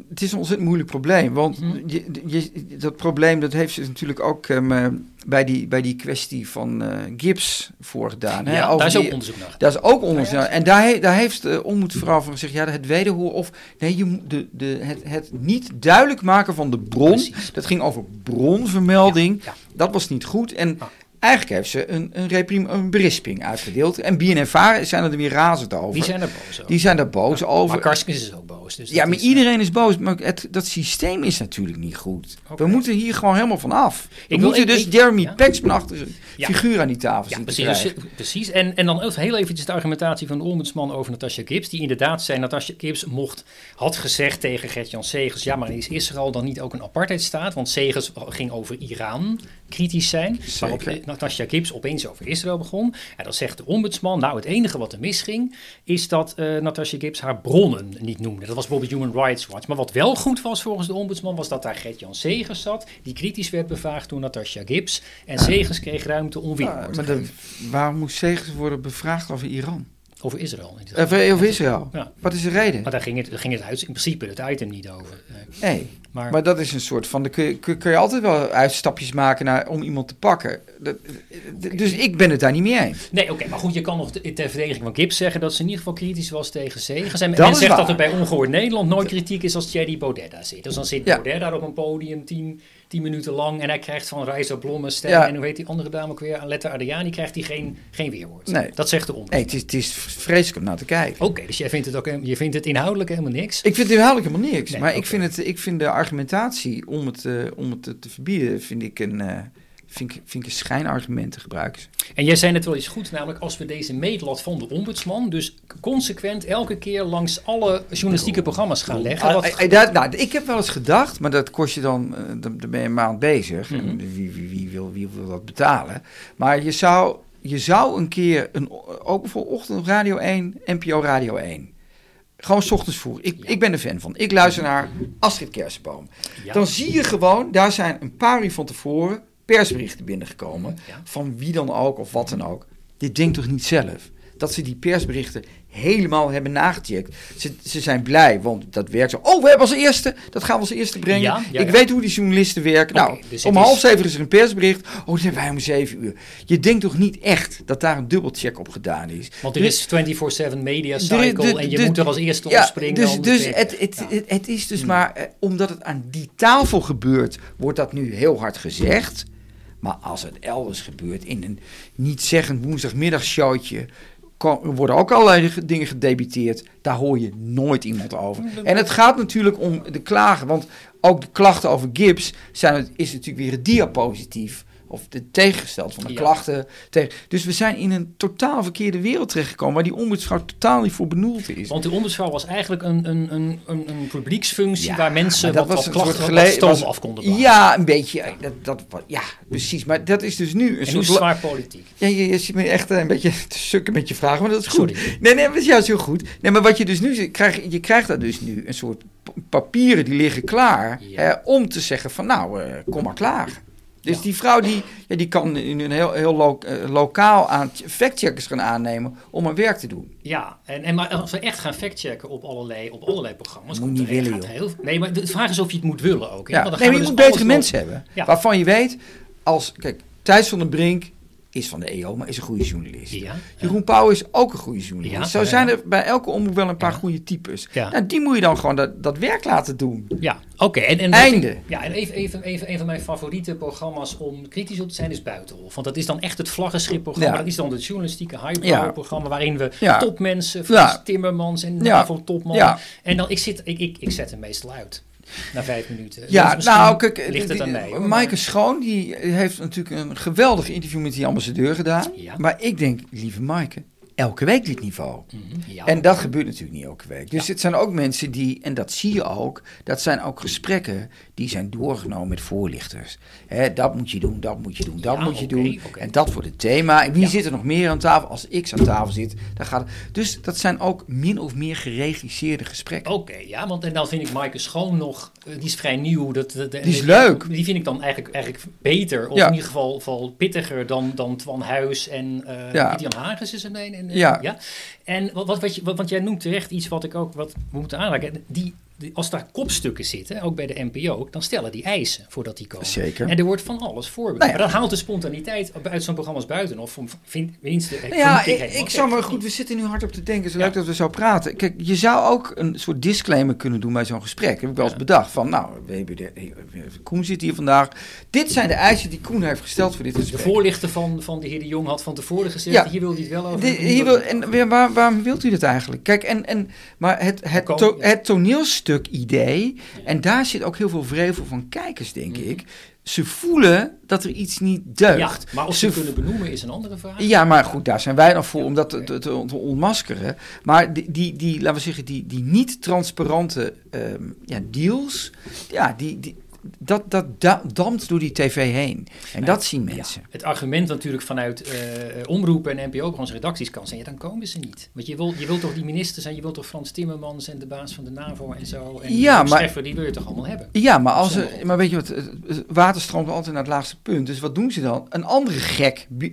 het is een ontzettend moeilijk probleem. Want Mhm. je, je, dat probleem dat heeft ze natuurlijk ook ehm, eh, bij, die, bij die kwestie van eh, Gibbs voorgedaan. hè, ja, over daar is die- ook onderzoek naar. Daar is ook onderzoek naar. En daar, daar heeft de ombudsvrouw van gezegd, ja, het wederhoor of nee, je, de, de, het, het niet duidelijk maken van de bron. Precies. Dat ging over bronvermelding. Ja, ja. Dat was niet goed. En Ah. Eigenlijk heeft ze een, een, reprim, een berisping uitgedeeld. En BNNVARA zijn er weer razend over. Die zijn er boos over. Die zijn daar boos over. Maar Karskens is ook boos. Dus Ja, maar is, eh, iedereen is boos. Maar het, dat systeem is natuurlijk niet goed. We moeten hier gewoon helemaal van af. We wil- moeten ik- dus ik- Jeremy ja. Paxman achter Ja. figuur aan die tafel Ja, zien precies. krijgen. Precies. En, en dan heel eventjes de argumentatie van de ombudsman over Natasja Gibbs. Die inderdaad zei, Natasja Gibbs mocht, had gezegd tegen Gert-Jan Segers... ja, maar is Israël dan niet ook een apartheidstaat? Want Segers ging over Iran kritisch zijn. Waarop Zeker. Natasja Gibbs opeens over Israël begon. En dan zegt de ombudsman, nou het enige wat er misging... is dat eh Natasja Gibbs haar bronnen niet noemde. Dat was bijvoorbeeld Human Rights Watch. Maar wat wel goed was volgens de ombudsman... was dat daar Gert-Jan Segers zat... die kritisch werd bevraagd door Natasja Gibbs. En Segers kreeg ruimte om weer Ah, te maar de- waarom moest Segers worden bevraagd over Iran? Over Israël. Of, eh, over Israël? Ja. Wat is de reden? Maar daar ging het, daar ging het uit, in principe het item niet over. Nee, maar, maar dat is een soort van... Dan kun je, kun, je altijd wel uitstapjes maken naar, om iemand te pakken. Dat, dus ik ben het daar niet mee eens. nee, oké, maar goed, je kan nog te- ter verdediging van Gibbs zeggen dat ze in ieder geval kritisch was tegen Segers. En zegt waar. dat er bij Ongehoord Nederland nooit kritiek is als Thierry Baudet daar zit. Dus dan zit Ja. Baudet daar op een podium tien, tien minuten lang en hij krijgt van Reizer Blommenstein Ja. en hoe heet die andere dame ook weer, Aletta Adriani, krijgt hij geen, geen weerwoord. Nee. Dat zegt de ombudsman. Nee, het is, het is vreselijk om naar te kijken. Oké, dus jij vindt, het ook, je vindt het inhoudelijk helemaal niks? Ik vind het inhoudelijk helemaal niks. Nee, maar ik, vind het, ik vind de argumentatie om het, eh, om het te, te verbieden... vind ik een, eh, vind ik, vind ik een schijnargumenten gebruiken. ze. En jij zei net wel iets goed, namelijk als we deze meetlat van de ombudsman, dus consequent elke keer langs alle journalistieke programma's gaan leggen. Wat- dat- nou, ik heb wel eens gedacht, maar dat kost je dan, eh, dan dan ben je een maand bezig. Mhm. En wie, wie, wie, wil, wie wil dat betalen? Maar je zou, je zou een keer, een, ook bijvoorbeeld ochtend Radio 1, NPO Radio 1. Gewoon 's ochtends vroeg. Ik, Ja. ik ben er fan van. Ik luister naar Astrid Kersenboom. ja, Dan zie je gewoon, daar zijn een paar uur van tevoren persberichten binnengekomen. Ja. Van wie dan ook of wat dan ook. Dit denkt toch niet zelf? Dat ze die persberichten helemaal hebben nagecheckt. Ze, ze zijn blij, want dat werkt zo. Oh, we hebben als eerste, dat gaan we als eerste brengen. Ja, ja, ik weet hoe die journalisten werken. Nou, dus om half zeven is er een persbericht. Oh, dat hebben wij om zeven uur. Je denkt toch niet echt dat daar een dubbelcheck op gedaan is? want er Dus- is 24-7 media de- cycle de- en je moet er als eerste ja, opspringen. dus, dan dus het, het, Ja. het, het is dus Hmm. maar, eh, omdat het aan die tafel gebeurt, wordt dat nu heel hard gezegd. Maar als het elders gebeurt, in een niet zeggend woensdagmiddagshowtje, worden ook allerlei ge- dingen gedebiteerd. Daar hoor je nooit iemand over. En het gaat natuurlijk om de klagen, want ook de klachten over Gibbs zijn, is natuurlijk weer het diapositief. Of de tegengesteld van de Ja. klachten. Tegen. Dus we zijn in een totaal verkeerde wereld terechtgekomen... waar die ombudsvrouw totaal niet voor benoemd is. Want de ombudsvrouw was eigenlijk een, een, een, een, een publieksfunctie Ja, waar mensen maar wat, wat een klachten, wat gele- stoom was- af konden blazen. Ja, een beetje. eh, Dat, dat, ja, precies. Maar dat is dus nu een en soort... zwaar politiek. Ja, je, je zit me echt eh, een beetje te sukken met je vragen, maar dat is goed. Sorry. Nee, nee, dat is juist heel goed. Nee, maar wat je dus nu ziet, krijg, je krijgt daar dus nu een soort papieren die liggen klaar Ja. eh, om te zeggen van nou, eh, kom maar klaar. Dus Ja. die vrouw die, ja, die kan in een heel, heel lo- eh, lokaal aan factcheckers gaan aannemen om haar werk te doen. Ja, en, en maar als we echt gaan factchecken op allerlei, op allerlei programma's... Moet komt niet willen, joh. heel, nee, maar de vraag is of je het moet willen ook. hè? Ja. Want dan Nee, maar je moet dus betere mensen hebben. Waarvan je weet, als, kijk, Thijs van den Brink is van de EO, maar is een goede journalist. Ja, Jeroen Pauw is ook een goede journalist. Ja, Zo zijn er bij elke omroep wel een paar goede types. Ja. Nou, die moet je dan gewoon dat, dat werk laten doen. Ja, oké. En, en Einde. ik- ja, en even, even, even een van mijn favoriete programma's om kritisch op te zijn is Buitenhof. Want dat is dan echt het vlaggenschipprogramma. Dat is dan het journalistieke highbrow Ja. programma waarin we topmensen, Frans. Timmermans en Ja. NAVO-topman. Ja. En dan, ik, zit, ik, ik, ik zet hem meestal uit. Na vijf minuten. Ja, Dus nou, kijk, ligt het aan mij. hoor, Maaike maar- Schoon, die heeft natuurlijk een geweldig interview met die ambassadeur gedaan. Ja. Maar ik denk, lieve Maaike, elke week dit niveau. Mhm, ja. En dat gebeurt natuurlijk niet elke week. Dus het zijn ook mensen die, en dat zie je ook, dat zijn ook gesprekken die zijn doorgenomen met voorlichters. Hè, dat moet je doen, dat moet je doen, dat Ja, moet je doen. En dat wordt het thema. En wie zit er nog meer aan tafel? Als ik aan tafel zit, dan gaat het. Dus dat zijn ook min of meer geregisseerde gesprekken. Oké, ja, want en dan vind ik Maaike Schoon nog, eh, die is vrij nieuw. Dat, dat, Die is leuk. Die vind ik dan eigenlijk, eigenlijk beter, of in ieder geval, geval pittiger dan, dan Twan Huis en eh Ja. Pieter-Jan Hagens is er een. Ja. En wat, wat, je, want jij noemt terecht iets wat ik ook wat we moeten aanraken. Die, als daar kopstukken zitten, ook bij de NPO, dan stellen die eisen voordat die komen. Zeker. En er wordt van alles voorbereid. Nou ja. Maar dat haalt de spontaniteit uit zo'n programma's buiten. Of van, vind, winst, Nou ja, ik, ik zou maar goed, we zitten nu hard op te denken. Zo Ja. leuk dat we zo praten. Kijk, je zou ook een soort disclaimer kunnen doen bij zo'n gesprek. Heb ik wel eens Ja. bedacht van, nou, de, Koen zit hier vandaag. Dit zijn de eisen die Koen heeft gesteld voor dit De gesprek. voorlichter van, van de heer De Jong had van tevoren gezegd, Ja. hier wil hij het wel over. De- hier wil het en waar, waarom wilt u dat eigenlijk? Kijk, en, en, maar het, het, Kom, to- het toneelstuk idee, en daar zit ook heel veel vrevel van kijkers, denk ik. Ze voelen dat er iets niet deugt. Ja, maar of Ze ze kunnen benoemen is een andere vraag. Ja, maar goed, daar zijn wij dan voor Ja, om dat te, oké. te, te, te ontmaskeren. Maar die, die, die, laten we zeggen, die, die niet transparante ehm, ja, deals, ja, die, die, dat, dat da- dampt door die tv heen. En Ja, dat zien Ja, mensen. het argument natuurlijk vanuit eh, omroepen en NPO-programma's redacties kan zijn, ja, dan komen ze niet. Want je wilt, je wilt toch die ministers en je wilt toch Frans Timmermans en de baas van de NAVO en zo. En Ja, die maar- Scheffer, die wil je toch allemaal hebben? Ja, maar, als er, maar weet je wat, water stroomt altijd naar het laagste punt. Dus wat doen ze dan? Een andere gek eh,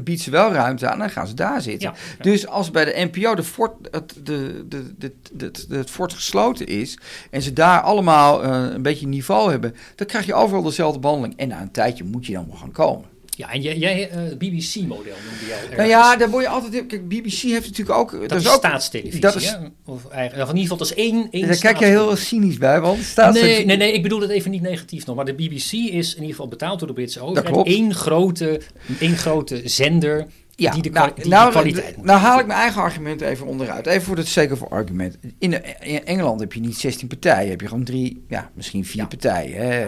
biedt ze wel ruimte aan en dan gaan ze daar zitten. Ja, ja. Dus als bij de NPO de fort, het, de, de, de, de, de- het fort gesloten is en ze daar allemaal eh, een beetje niveau hebben, dan krijg je overal dezelfde behandeling. En na een tijdje moet je dan wel gaan komen. Ja, en jij, jij eh, het BBC-model noemde je al ergens. Nou ja, daar word je altijd. Kijk, BBC heeft natuurlijk ook. dat, dat is ook, staatstelevisie, dat is- hè? Of eigenlijk, in ieder geval, dat is één, één Daar kijk je heel staatstelevisie. cynisch bij, want staat Nee, nee, nee, ik bedoel het even niet negatief nog. Maar de BBC is in ieder geval betaald door de Britse overheid. klopt. Eén grote, één grote zender Ja, die de, nou, die nou, de kwaliteit moet nou haal ik mijn eigen argument even onderuit. Even voor het sake of argument. In, de- in Engeland heb je niet 16 partijen. Heb je gewoon drie, ja, misschien vier Ja. partijen. Hè?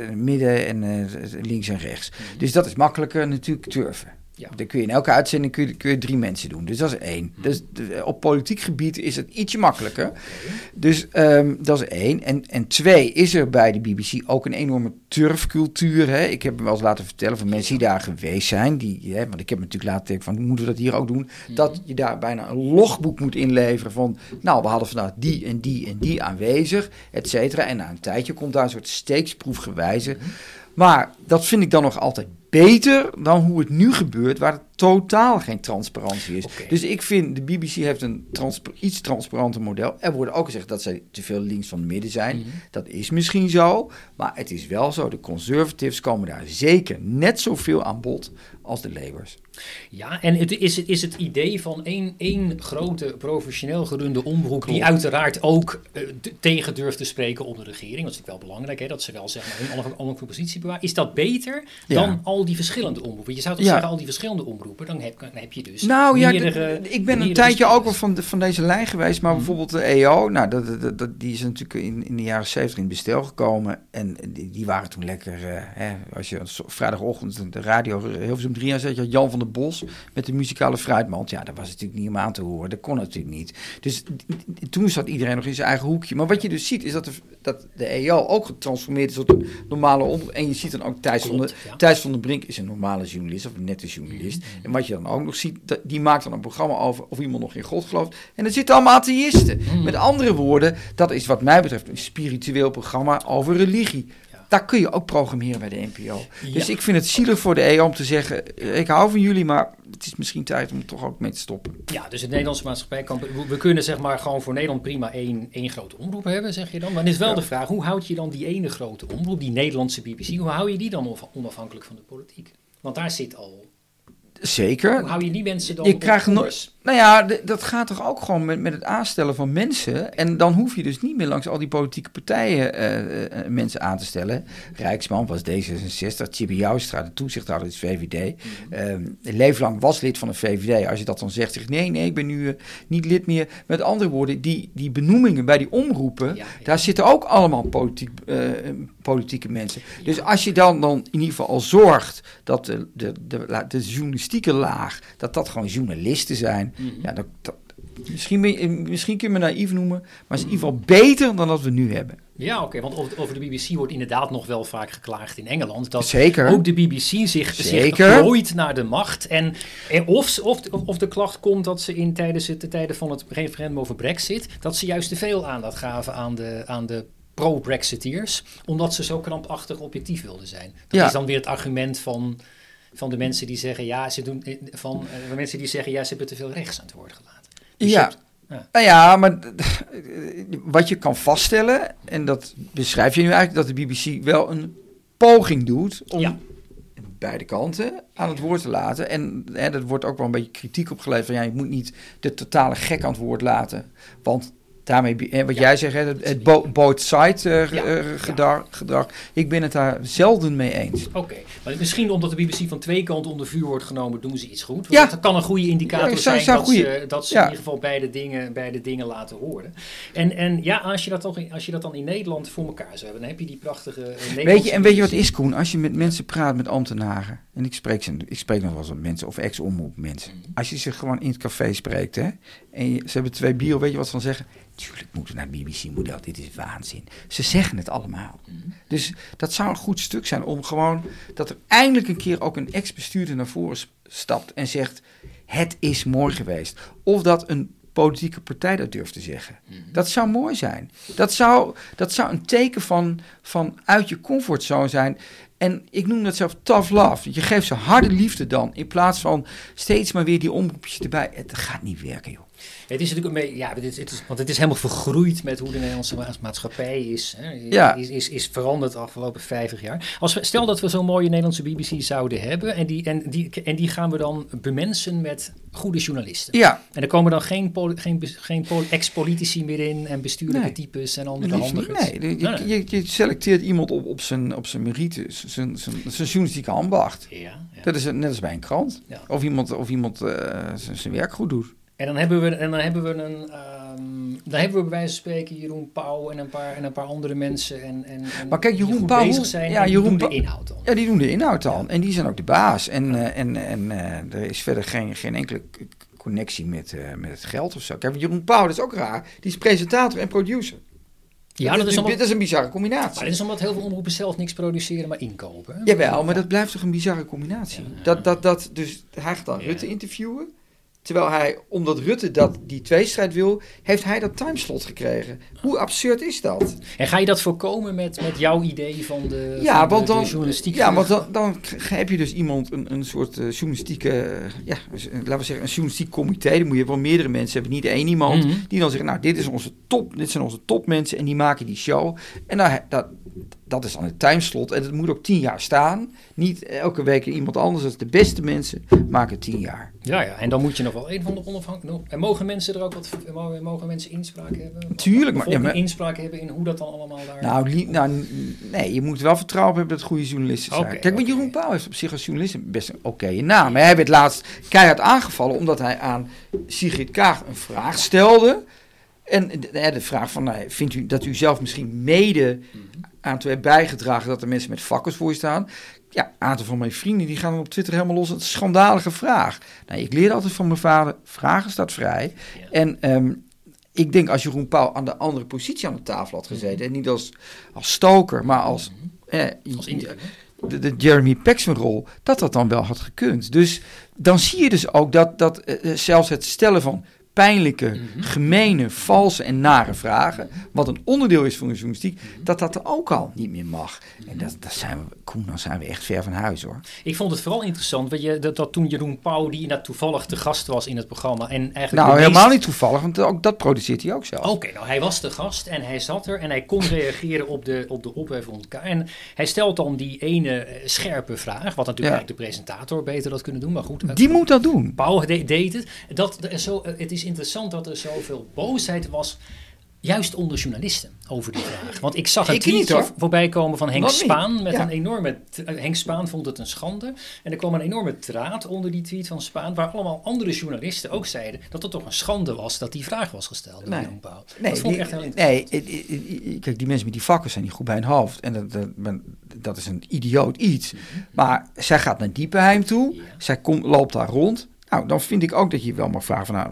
Eh, Midden en eh, links en rechts. Mhm. Dus dat is makkelijker natuurlijk turven. Ja. Dan kun je in elke uitzending kun je, kun je drie mensen doen. Dus dat is één. Mhm. Dus op politiek gebied is het ietsje makkelijker. Dus ehm, dat is één. En, en twee, is er bij de BBC ook een enorme turfcultuur. Hè? Ik heb me wel eens laten vertellen van mensen die daar geweest zijn. Die, hè, want ik heb me natuurlijk laten denken van, moeten we dat hier ook doen? Dat je daar bijna een logboek moet inleveren van... nou, we hadden vandaag die en die en die aanwezig, et cetera. En na een tijdje komt daar een soort steeksproefgewijze... Maar dat vind ik dan nog altijd beter dan hoe het nu gebeurt, waar er totaal geen transparantie is. Dus ik vind, de BBC heeft een iets transparanter model. Er wordt ook gezegd dat zij te veel links van het midden zijn. Mhm. Dat is misschien zo, maar het is wel zo. De conservatives komen daar zeker net zoveel aan bod als de Labours. Ja, en het is, het is het idee van één, één grote professioneel gerunde omroep... die uiteraard ook eh, tegen durft te spreken op de regering. Dat is natuurlijk wel belangrijk, hè, dat ze wel zeg maar, hun onafhankelijke positie bewaren. Is dat beter Ja. dan al die verschillende omroepen? Je zou toch Ja. zeggen, al die verschillende omroepen, dan heb, dan heb je dus Nou ja, meerdere, de- ik ben een tijdje ook wel van, de- van deze lijn geweest, maar Mhm. bijvoorbeeld de EO, nou, dat, dat, dat, die is natuurlijk in, in de jaren 70 in bestel gekomen en die, die waren toen lekker, eh, hè, als je vrijdagochtend de radio Hilversum 3 aanzet, je had Jan van der Bos met de muzikale fruitmand, ja, dat was natuurlijk niet om aan te horen, dat kon natuurlijk niet. Dus toen zat iedereen nog in zijn eigen hoekje. Maar wat je dus ziet, is dat de, dat de EO ook getransformeerd is tot een normale om en je ziet dan ook Thijs van de, Klopt, ja. Thijs van Brink is een normale journalist of een nette journalist. Mhm. En wat je dan ook nog ziet, dat- die maakt dan een programma over of iemand nog in God gelooft. En er zitten allemaal atheïsten. Mhm. Met andere woorden, dat is wat mij betreft een spiritueel programma over religie. Daar kun je ook programmeren bij de NPO. Dus ik vind het zielig voor de EO om te zeggen, eh, ik hou van jullie, maar het is misschien tijd om er toch ook mee te stoppen. Ja, dus de Nederlandse maatschappij kan... We, kunnen zeg maar gewoon voor Nederland prima één, één grote omroep hebben, zeg je dan. Maar dan is wel Ja. de vraag, hoe houd je dan die ene grote omroep, die Nederlandse BBC, hoe hou je die dan onaf- onafhankelijk van de politiek? Want daar zit al Zeker. Hoe hou je die mensen dan Je krijgt no- koers? Nou ja, dat gaat toch ook gewoon met, met het aanstellen van mensen. En dan hoef je dus niet meer langs al die politieke partijen eh, eh, mensen aan te stellen. Rijksman was D66, Chibi Joustra, de toezichthouder is VVD. Ehm Leeflang was lid van de VVD. Als je dat dan zegt, zeg nee, nee, ik ben nu eh, niet lid meer. Met andere woorden, die, die benoemingen bij die omroepen, Ja, ja. daar zitten ook allemaal politiek, eh, politieke mensen. Dus als je dan, dan in ieder geval al zorgt dat de, de, de, de journalistieke laag, dat dat gewoon journalisten zijn. Mhm. Ja, dat, dat- misschien, misschien kun je me naïef noemen, maar is in ieder geval beter dan dat we nu hebben. Ja, oké, want over, de BBC wordt inderdaad nog wel vaak geklaagd in Engeland. Dat Zeker. ook de BBC zich, zich Zeker. plooit naar de macht. En, en of, of, of de klacht komt dat ze in tijdens het, de tijden van het referendum over Brexit, dat ze juist te veel aandacht gaven aan de, aan de pro-Brexiteers, omdat ze zo krampachtig objectief wilden zijn. Dat Ja. is dan weer het argument van, van de mensen die zeggen, ja, ze doen, eh, van eh, de mensen die zeggen, ja, ze hebben te veel rechts aan het woord gelaten. Dus Ja. hebt- ja. Nou ja, maar wat je kan vaststellen, en dat beschrijf je nu eigenlijk, dat de BBC wel een poging doet om Ja. beide kanten aan het woord te laten. En hè, er wordt ook wel een beetje kritiek op geleverd van ja, je moet niet de totale gek aan het woord laten. Want daarmee, wat Ja. jij zegt, het, het bo- both side eh, Ja. eh, gedrag, ik ben het daar zelden mee eens. Oké, maar misschien omdat de BBC van twee kanten onder vuur wordt genomen, doen ze iets goed. Want Ja. Dat kan een goede indicator zou- zijn zou dat, goeie- ze, dat ze in ieder geval beide dingen, beide dingen laten horen. En, en ja, als je, dat toch, als je dat dan in Nederland voor elkaar zou hebben, dan heb je die prachtige eh, Weet je, en weet je wat is, Koen? Als je met mensen praat, met ambtenaren, en ik spreek, ze, ik spreek nog wel eens met mensen, of ex-omroep mensen. Mhm. Als je ze gewoon in het café spreekt, hè, en je- ze hebben twee bier, weet je wat ze dan zeggen? Tuurlijk moeten we naar BBC-model, dit is waanzin. Ze zeggen het allemaal. Mhm. Dus dat zou een goed stuk zijn om gewoon, dat er eindelijk een keer ook een ex-bestuurder naar voren stapt en zegt, het is mooi geweest. Of dat een politieke partij dat durft te zeggen. Mhm. Dat zou mooi zijn. Dat zou, dat zou een teken van, van uit je comfortzone zijn. En ik noem dat zelf tough love. Je geeft ze harde liefde dan. In plaats van steeds maar weer die omroepjes erbij. Het gaat niet werken, joh. Het is natuurlijk een beetje, ja, het is, het is, want het is helemaal vergroeid met hoe de Nederlandse ma- maatschappij is. Hè, Ja. is, is, is veranderd de afgelopen 50 jaar. Als we, stel dat we zo'n mooie Nederlandse BBC zouden hebben en die, en, die, en die gaan we dan bemensen met goede journalisten. Ja, En er komen dan geen, poli- geen, geen poli- ex-politici meer in en bestuurlijke Nee. types en andere handigers. Nee, je, je, selecteert iemand op, op zijn, op zijn merites, zijn, zijn, zijn journalistieke ambacht. Ja, ja. Dat is net als bij een krant. Ja. Of iemand, of iemand eh, zijn, zijn werk goed doet. En dan hebben we, en dan hebben we een, ehm, dan hebben we bij wijze van spreken Jeroen Pauw en een paar, en een paar andere mensen. En, en, en Maar kijk, Jeroen Pauw- ja, die doen de inhoud dan. Ja, die doen de inhoud dan. En die zijn ook de baas. En, eh, en, en eh, er is verder geen, geen enkele connectie met, eh, met het geld of zo. Kijk, Jeroen Pauw, dat is ook raar. Die is presentator en producer. Ja, dat is, omdat, dit is een bizarre combinatie. maar dit is omdat heel veel omroepen zelf niks produceren, maar inkopen. hè? Jawel, maar dat blijft toch een bizarre combinatie. Dat, dat, dat, dus hij gaat dan. Rutte interviewen. Terwijl hij, omdat Rutte dat, die tweestrijd wil, heeft hij dat timeslot gekregen. Hoe absurd is dat? En ga je dat voorkomen met, met jouw idee van de, Ja, van want de dan, journalistiek? ja, want dan, heb je dus iemand, een, een soort eh, journalistieke, eh, ja, laten we zeggen, een journalistiek comité. Dan moet je wel meerdere mensen hebben, niet één iemand. Mhm. Die dan zeggen, nou, dit, is onze top, dit zijn onze topmensen en die maken die show. En dan, dat, dat is dan het timeslot en het moet ook tien jaar staan. Niet elke week iemand anders, dat is de beste mensen maken tien jaar. Ja, ja, en dan moet je nog wel een van de onafhankelijke... En mogen mensen er ook wat... Mogen, mogen mensen inspraak hebben? Tuurlijk, maar- ja, maar- inspraak hebben in hoe dat dan allemaal daar... Nou, nou, nee, je moet wel vertrouwen hebben dat goede journalisten zijn. Kijk, maar. Jeroen Pauw heeft op zich als journalist best een oké naam. Maar hij werd laatst keihard aangevallen omdat hij aan Sigrid Kaag een vraag stelde. En de, de- de vraag van, nou, vindt u dat u zelf misschien mede Mhm. Aan heeft bijgedragen dat er mensen met vakkers voor je staan? Ja, een aantal van mijn vrienden die gaan op Twitter helemaal los. Een schandalige vraag. Nou, ik leer altijd van mijn vader, vragen staat vrij. Ja. En ehm, ik denk als Jeroen Pauw aan de andere positie aan de tafel had gezeten. En niet als, als stoker, maar als, eh, Mhm. Als interview. de, de Jeremy Paxman rol, dat dat dan wel had gekund. Dus dan zie je dus ook dat, dat eh, eh, zelfs het stellen van pijnlijke, Mhm. gemene, valse en nare vragen, wat een onderdeel is van de journalistiek, dat dat er ook al niet meer mag. En dat, dat zijn we, Koen, dan zijn we echt ver van huis hoor. Ik vond het vooral interessant weet je, dat, dat toen Jeroen Pauw, die inderdaad toevallig te gast was in het programma. En eigenlijk Nou, helemaal niet toevallig, want ook dat produceert hij ook zelf. Oké, nou hij was de gast en hij zat er en hij kon reageren op de, op de ophef rond elkaar. En hij stelt dan die ene eh, scherpe vraag, wat natuurlijk Ja. eigenlijk de presentator beter dat kunnen doen, maar goed. eh, Die moet dat doen. Pauw de- deed het. Dat, zo, eh, het is interessant dat er zoveel boosheid was, juist onder journalisten, over die vraag. Want ik zag een tweetje hoor. voorbij komen van Henk Wat niet? Spaan met Ja. een enorme... eh, Henk Spaan vond het een schande. En er kwam een enorme draad onder die tweet van Spaan, waar allemaal andere journalisten ook zeiden dat het toch een schande was dat die vraag was gesteld Nee. Nee, dat vond ik die- echt heel interessant. nee, kijk, die mensen met die vakken zijn niet goed bij hun hoofd. En dat, dat, is een idioot iets. Maar zij gaat naar Diepenheim toe. Ja. Zij komt, loopt daar rond. Nou, dan vind ik ook dat je wel mag vragen van, nou,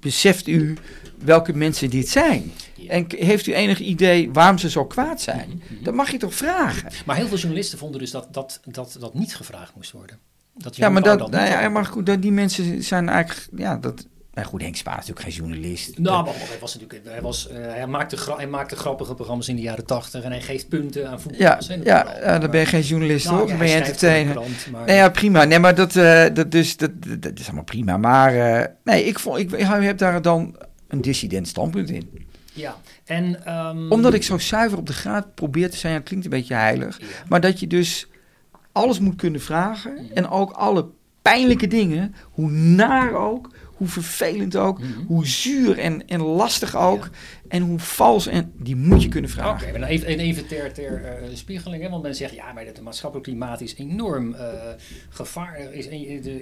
beseft u welke mensen dit zijn? En heeft u enig idee waarom ze zo kwaad zijn? Dat mag je toch vragen? Maar heel veel journalisten vonden dus dat dat, dat, dat niet gevraagd moest worden. Dat Ja, maar, dat, niet nou ja, maar goed, dat, die mensen zijn eigenlijk, ja, dat... Nou goed, Henk Spaan is natuurlijk geen journalist. Nou, maar hij was natuurlijk, hij, was, eh, hij, maakte hij maakte grappige programma's in de jaren tachtig en hij geeft punten aan ja, voetballers. ja, ja, dan ben je geen journalist, Nou, hoor. ja, Dan ben je entertainer. krant, maar- Nee, ja, prima. Nee, maar dat, eh, dat, dus, dat, dat, dat is allemaal prima. Maar eh, nee, ik, vond, ik, ik heb daar dan een dissident standpunt in. Ja, en... ehm, Omdat ik zo zuiver op de graad probeer te zijn, ja, het klinkt een beetje heilig. Ja. Maar dat je dus alles moet kunnen vragen. Mhm. En ook alle pijnlijke dingen, hoe naar ook, hoe vervelend ook, Mhm. hoe zuur en, en lastig ook. En hoe vals, en die moet je kunnen Oké, vragen. maar dan even, en even ter, ter eh, spiegeling, hè, want men zegt ja, maar het maatschappelijk klimaat is enorm eh gevaar, is,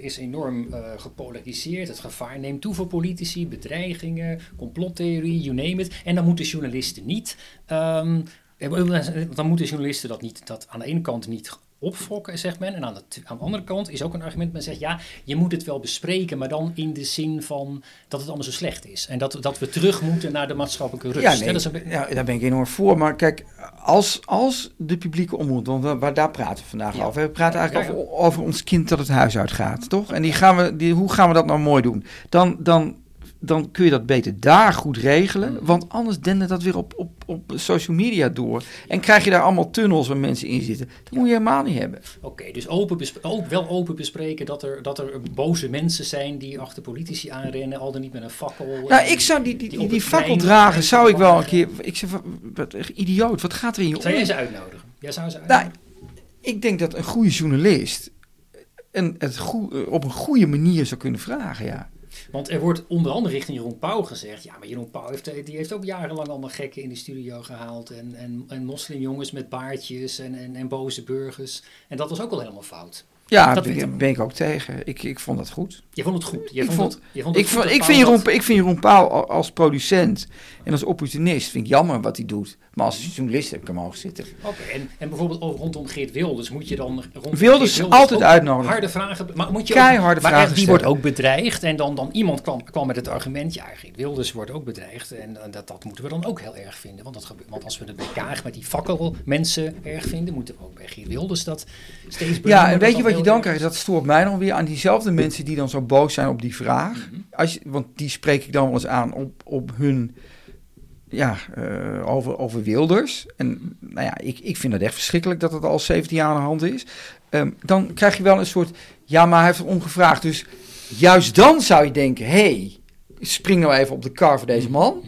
is enorm eh, gepolariseerd. Het gevaar neemt toe voor politici, bedreigingen, complottheorie, you name it. En dan moeten journalisten niet, ehm, dan moeten journalisten dat niet, dat aan de ene kant niet opfokken, zegt men. En aan de, aan de andere kant is ook een argument, men zegt ja, je moet het wel bespreken, maar dan in de zin van dat het allemaal zo slecht is. En dat, dat we terug moeten naar de maatschappelijke rust. Ja, nee, Dat is een be- ja, daar ben ik enorm voor. Maar kijk, als, als de publieke omroep, want waar, waar daar praten we vandaag Ja. over. We praten eigenlijk Ja, ja. Over, over ons kind dat het huis uitgaat, toch? En die gaan we, die, hoe gaan we dat nou mooi doen? Dan, dan, dan kun je dat beter daar goed regelen. Mm. Want anders dende dat weer op, op, op social media door. En krijg je daar allemaal tunnels waar mensen in zitten. Dat moet je helemaal niet hebben. Oké, dus open ook wel open bespreken dat er, dat er boze mensen zijn die achter politici aanrennen, al dan niet met een fakkel. Nou, en- ik zou die, die, die die, en zou ik wel een keer... Ik zeg, wat, idioot, wat gaat er in je Zou jij om? ze uitnodigen? Jij zou ze Nou, uitnodigen? ik denk dat een goede journalist een, het goe- op een goede manier zou kunnen vragen, ja. Want er wordt onder andere richting Jeroen Pauw gezegd, ja, maar Jeroen Pauw heeft, die heeft ook jarenlang allemaal gekken in de studio gehaald en, en, en moslimjongens met baardjes en, en, en boze burgers. En dat was ook al helemaal fout. Ja, Dat ben, ik- ben ik ook tegen. Ik, ik vond dat goed. Je vond het goed. Je Ik vond, vond- het, je vond Ik, vond, vind Jeroen, dat- ik vind Jeroen Pauw al- als producent en als opportunist vind ik jammer wat hij doet. Maar als journalist heb ik hem hoog zitten. Oké, en, en bijvoorbeeld over rondom Geert Wilders moet je dan rondom Wilders Geert altijd uitnodigen. Harde vragen, maar moet je Keiharde ook, maar vragen Die stellen. wordt ook bedreigd en dan, dan iemand kwam, kwam met het argument, ja, Geert Wilders wordt ook bedreigd en, dat, dat moeten we dan ook heel erg vinden. Want, dat gebeurt, want als we het bij Kaag met die fakkelmensen erg vinden, moeten we ook bij Geert Wilders dat steeds Ja, en weet je dat wat je dan krijgt? Dat stoort mij dan weer aan diezelfde mensen die dan zo boos zijn op die vraag. Mhm. Als je, want die spreek ik dan wel eens aan op, op hun, ja, eh, over, over Wilders. En nou ja, ik, ik vind het echt verschrikkelijk dat het al 17 jaar aan de hand is. Ehm, dan krijg je wel een soort, ja, maar hij heeft er om gevraagd. Dus juist dan zou je denken, hé, hey, spring nou even op de kar voor deze man.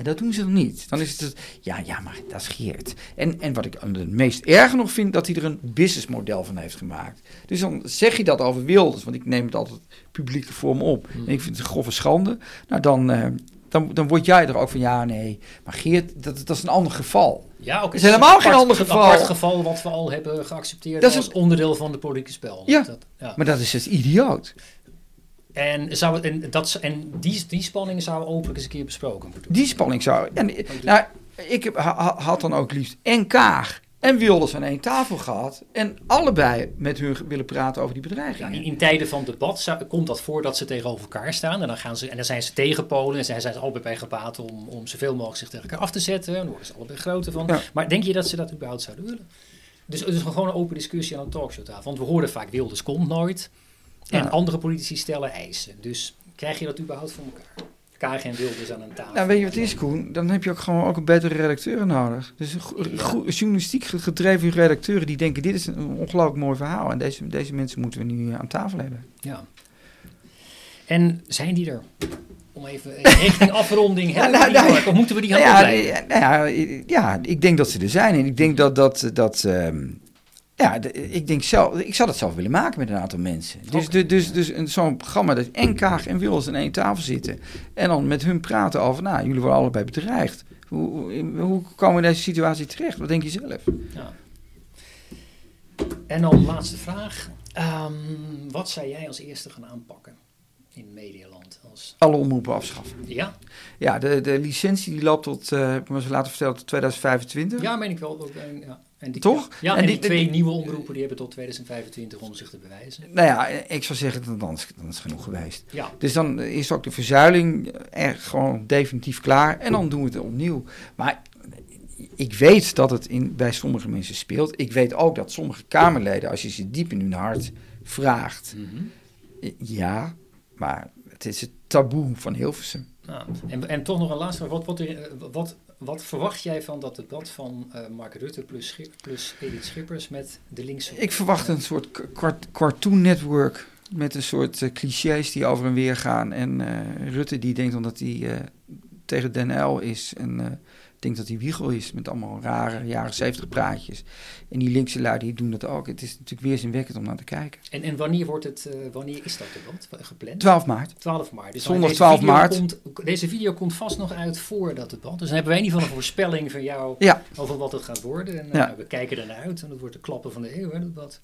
En dat doen ze dan niet. Dan is het, het, ja, ja, maar dat is Geert. En, en wat ik het meest erger nog vind, dat hij er een businessmodel van heeft gemaakt. Dus dan zeg je dat over Wilders, want ik neem het altijd publieke vorm op. Mhm. En ik vind het een grove schande. Nou, dan, eh, dan, dan word jij er ook van, ja, nee. Maar Geert, dat, dat is een ander geval. Ja, ook is helemaal een geen apart- ander een geval. apart geval wat we al hebben geaccepteerd Dat is als onderdeel van het politieke spel. Ja. Dat, ja. Maar dat is het idioot. En, zou en, dat, en die, die spanning zou openlijk eens een keer besproken moeten worden. Die spanning zou... En, nou, ik ha- had dan ook liefst en Kaag en Wilders aan één tafel gehad. En allebei met hun willen praten over die Ja, bedreigingen. in, in tijden van debat zou- komt dat voor dat ze tegenover elkaar staan. En dan, gaan ze, en dan zijn ze tegen Polen. En zijn, zijn ze allebei bij gebaat om, om zoveel mogelijk zich tegen elkaar af te zetten. En dan worden ze allebei groter van. Ja. Maar denk je dat ze dat überhaupt zouden willen? Dus het is gewoon een open discussie aan een talkshowtafel. Want we horen vaak Wilders komt nooit. En Ja. andere politici stellen eisen. Dus krijg je dat überhaupt voor elkaar? Kaag en Wilders aan een tafel. Nou, weet je wat het is, Koen? Dan heb je ook gewoon ook een betere redacteuren nodig. Dus Ja. journalistiek gedreven redacteuren die denken, dit is een ongelooflijk mooi verhaal. En deze, deze mensen moeten we nu aan tafel hebben. Ja. En zijn die er? Om even richting afronding, helpen nou, die nou? Of moeten we die gaan Nou ja, eh, nou ja, ja, ik denk dat ze er zijn. En ik denk dat dat. dat ehm, ja, de- ik denk zelf, ik zou dat zelf willen maken met een aantal mensen. Dus, dus, dus een- zo'n programma dat en Kaag en Wils aan één tafel zitten. En dan met hun praten over, nou, jullie worden allebei bedreigd. Hoe, hoe, komen we in deze situatie terecht? Wat denk je zelf? Ja. En dan laatste vraag. Ehm, wat zou jij als eerste gaan aanpakken in Medialand? Als... Alle omroepen afschaffen. Ja? Ja, de, de licentie die loopt tot, heb ik me zo laten vertellen, tot 2025. ja, meen ik wel. Ook, ja. En die, Toch? Ja, En en, die- die, twee nieuwe omroepen die hebben tot 2025 om zich te bewijzen. Nou ja, ik zou zeggen, dan dan is, dan is het genoeg geweest. Ja, Dus dan is ook de verzuiling echt gewoon definitief klaar. En dan doen we het opnieuw. Maar ik weet dat het in, bij sommige mensen speelt. Ik weet ook dat sommige Kamerleden, als je ze diep in hun hart vraagt. Mhm. Ja, maar het is het taboe van Hilversum. Nou, en, en toch nog een laatste vraag. Wat, wat, er- eh, wat, wat verwacht jij van dat debat van eh, Mark Rutte plus, plus Edith Schippers met de linkse... Ik verwacht een soort cartoon network. Met een soort eh, clichés die over en weer gaan. En eh, Rutte die denkt dan dat hij tegen Den L is. En denkt dat hij wiegel is. Met allemaal rare jaren zeventig praatjes. En die linkse lui die doen dat ook. Het is natuurlijk weerzinwekkend om naar te kijken. En, en wanneer, wordt het, eh, wanneer is dat debat gepland? 12 maart. 12 maart. Dus Zondag deze 12 video maart. Komt, deze video komt vast nog uit voor dat debat. Dus dan hebben wij in ieder geval een voorspelling van jou Ja, over wat het gaat worden. En Ja. eh, we kijken ernaar uit. En dat wordt de klappen van de eeuw, hè, dat debat.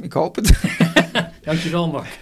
ik hoop het. Dankjewel, Mark.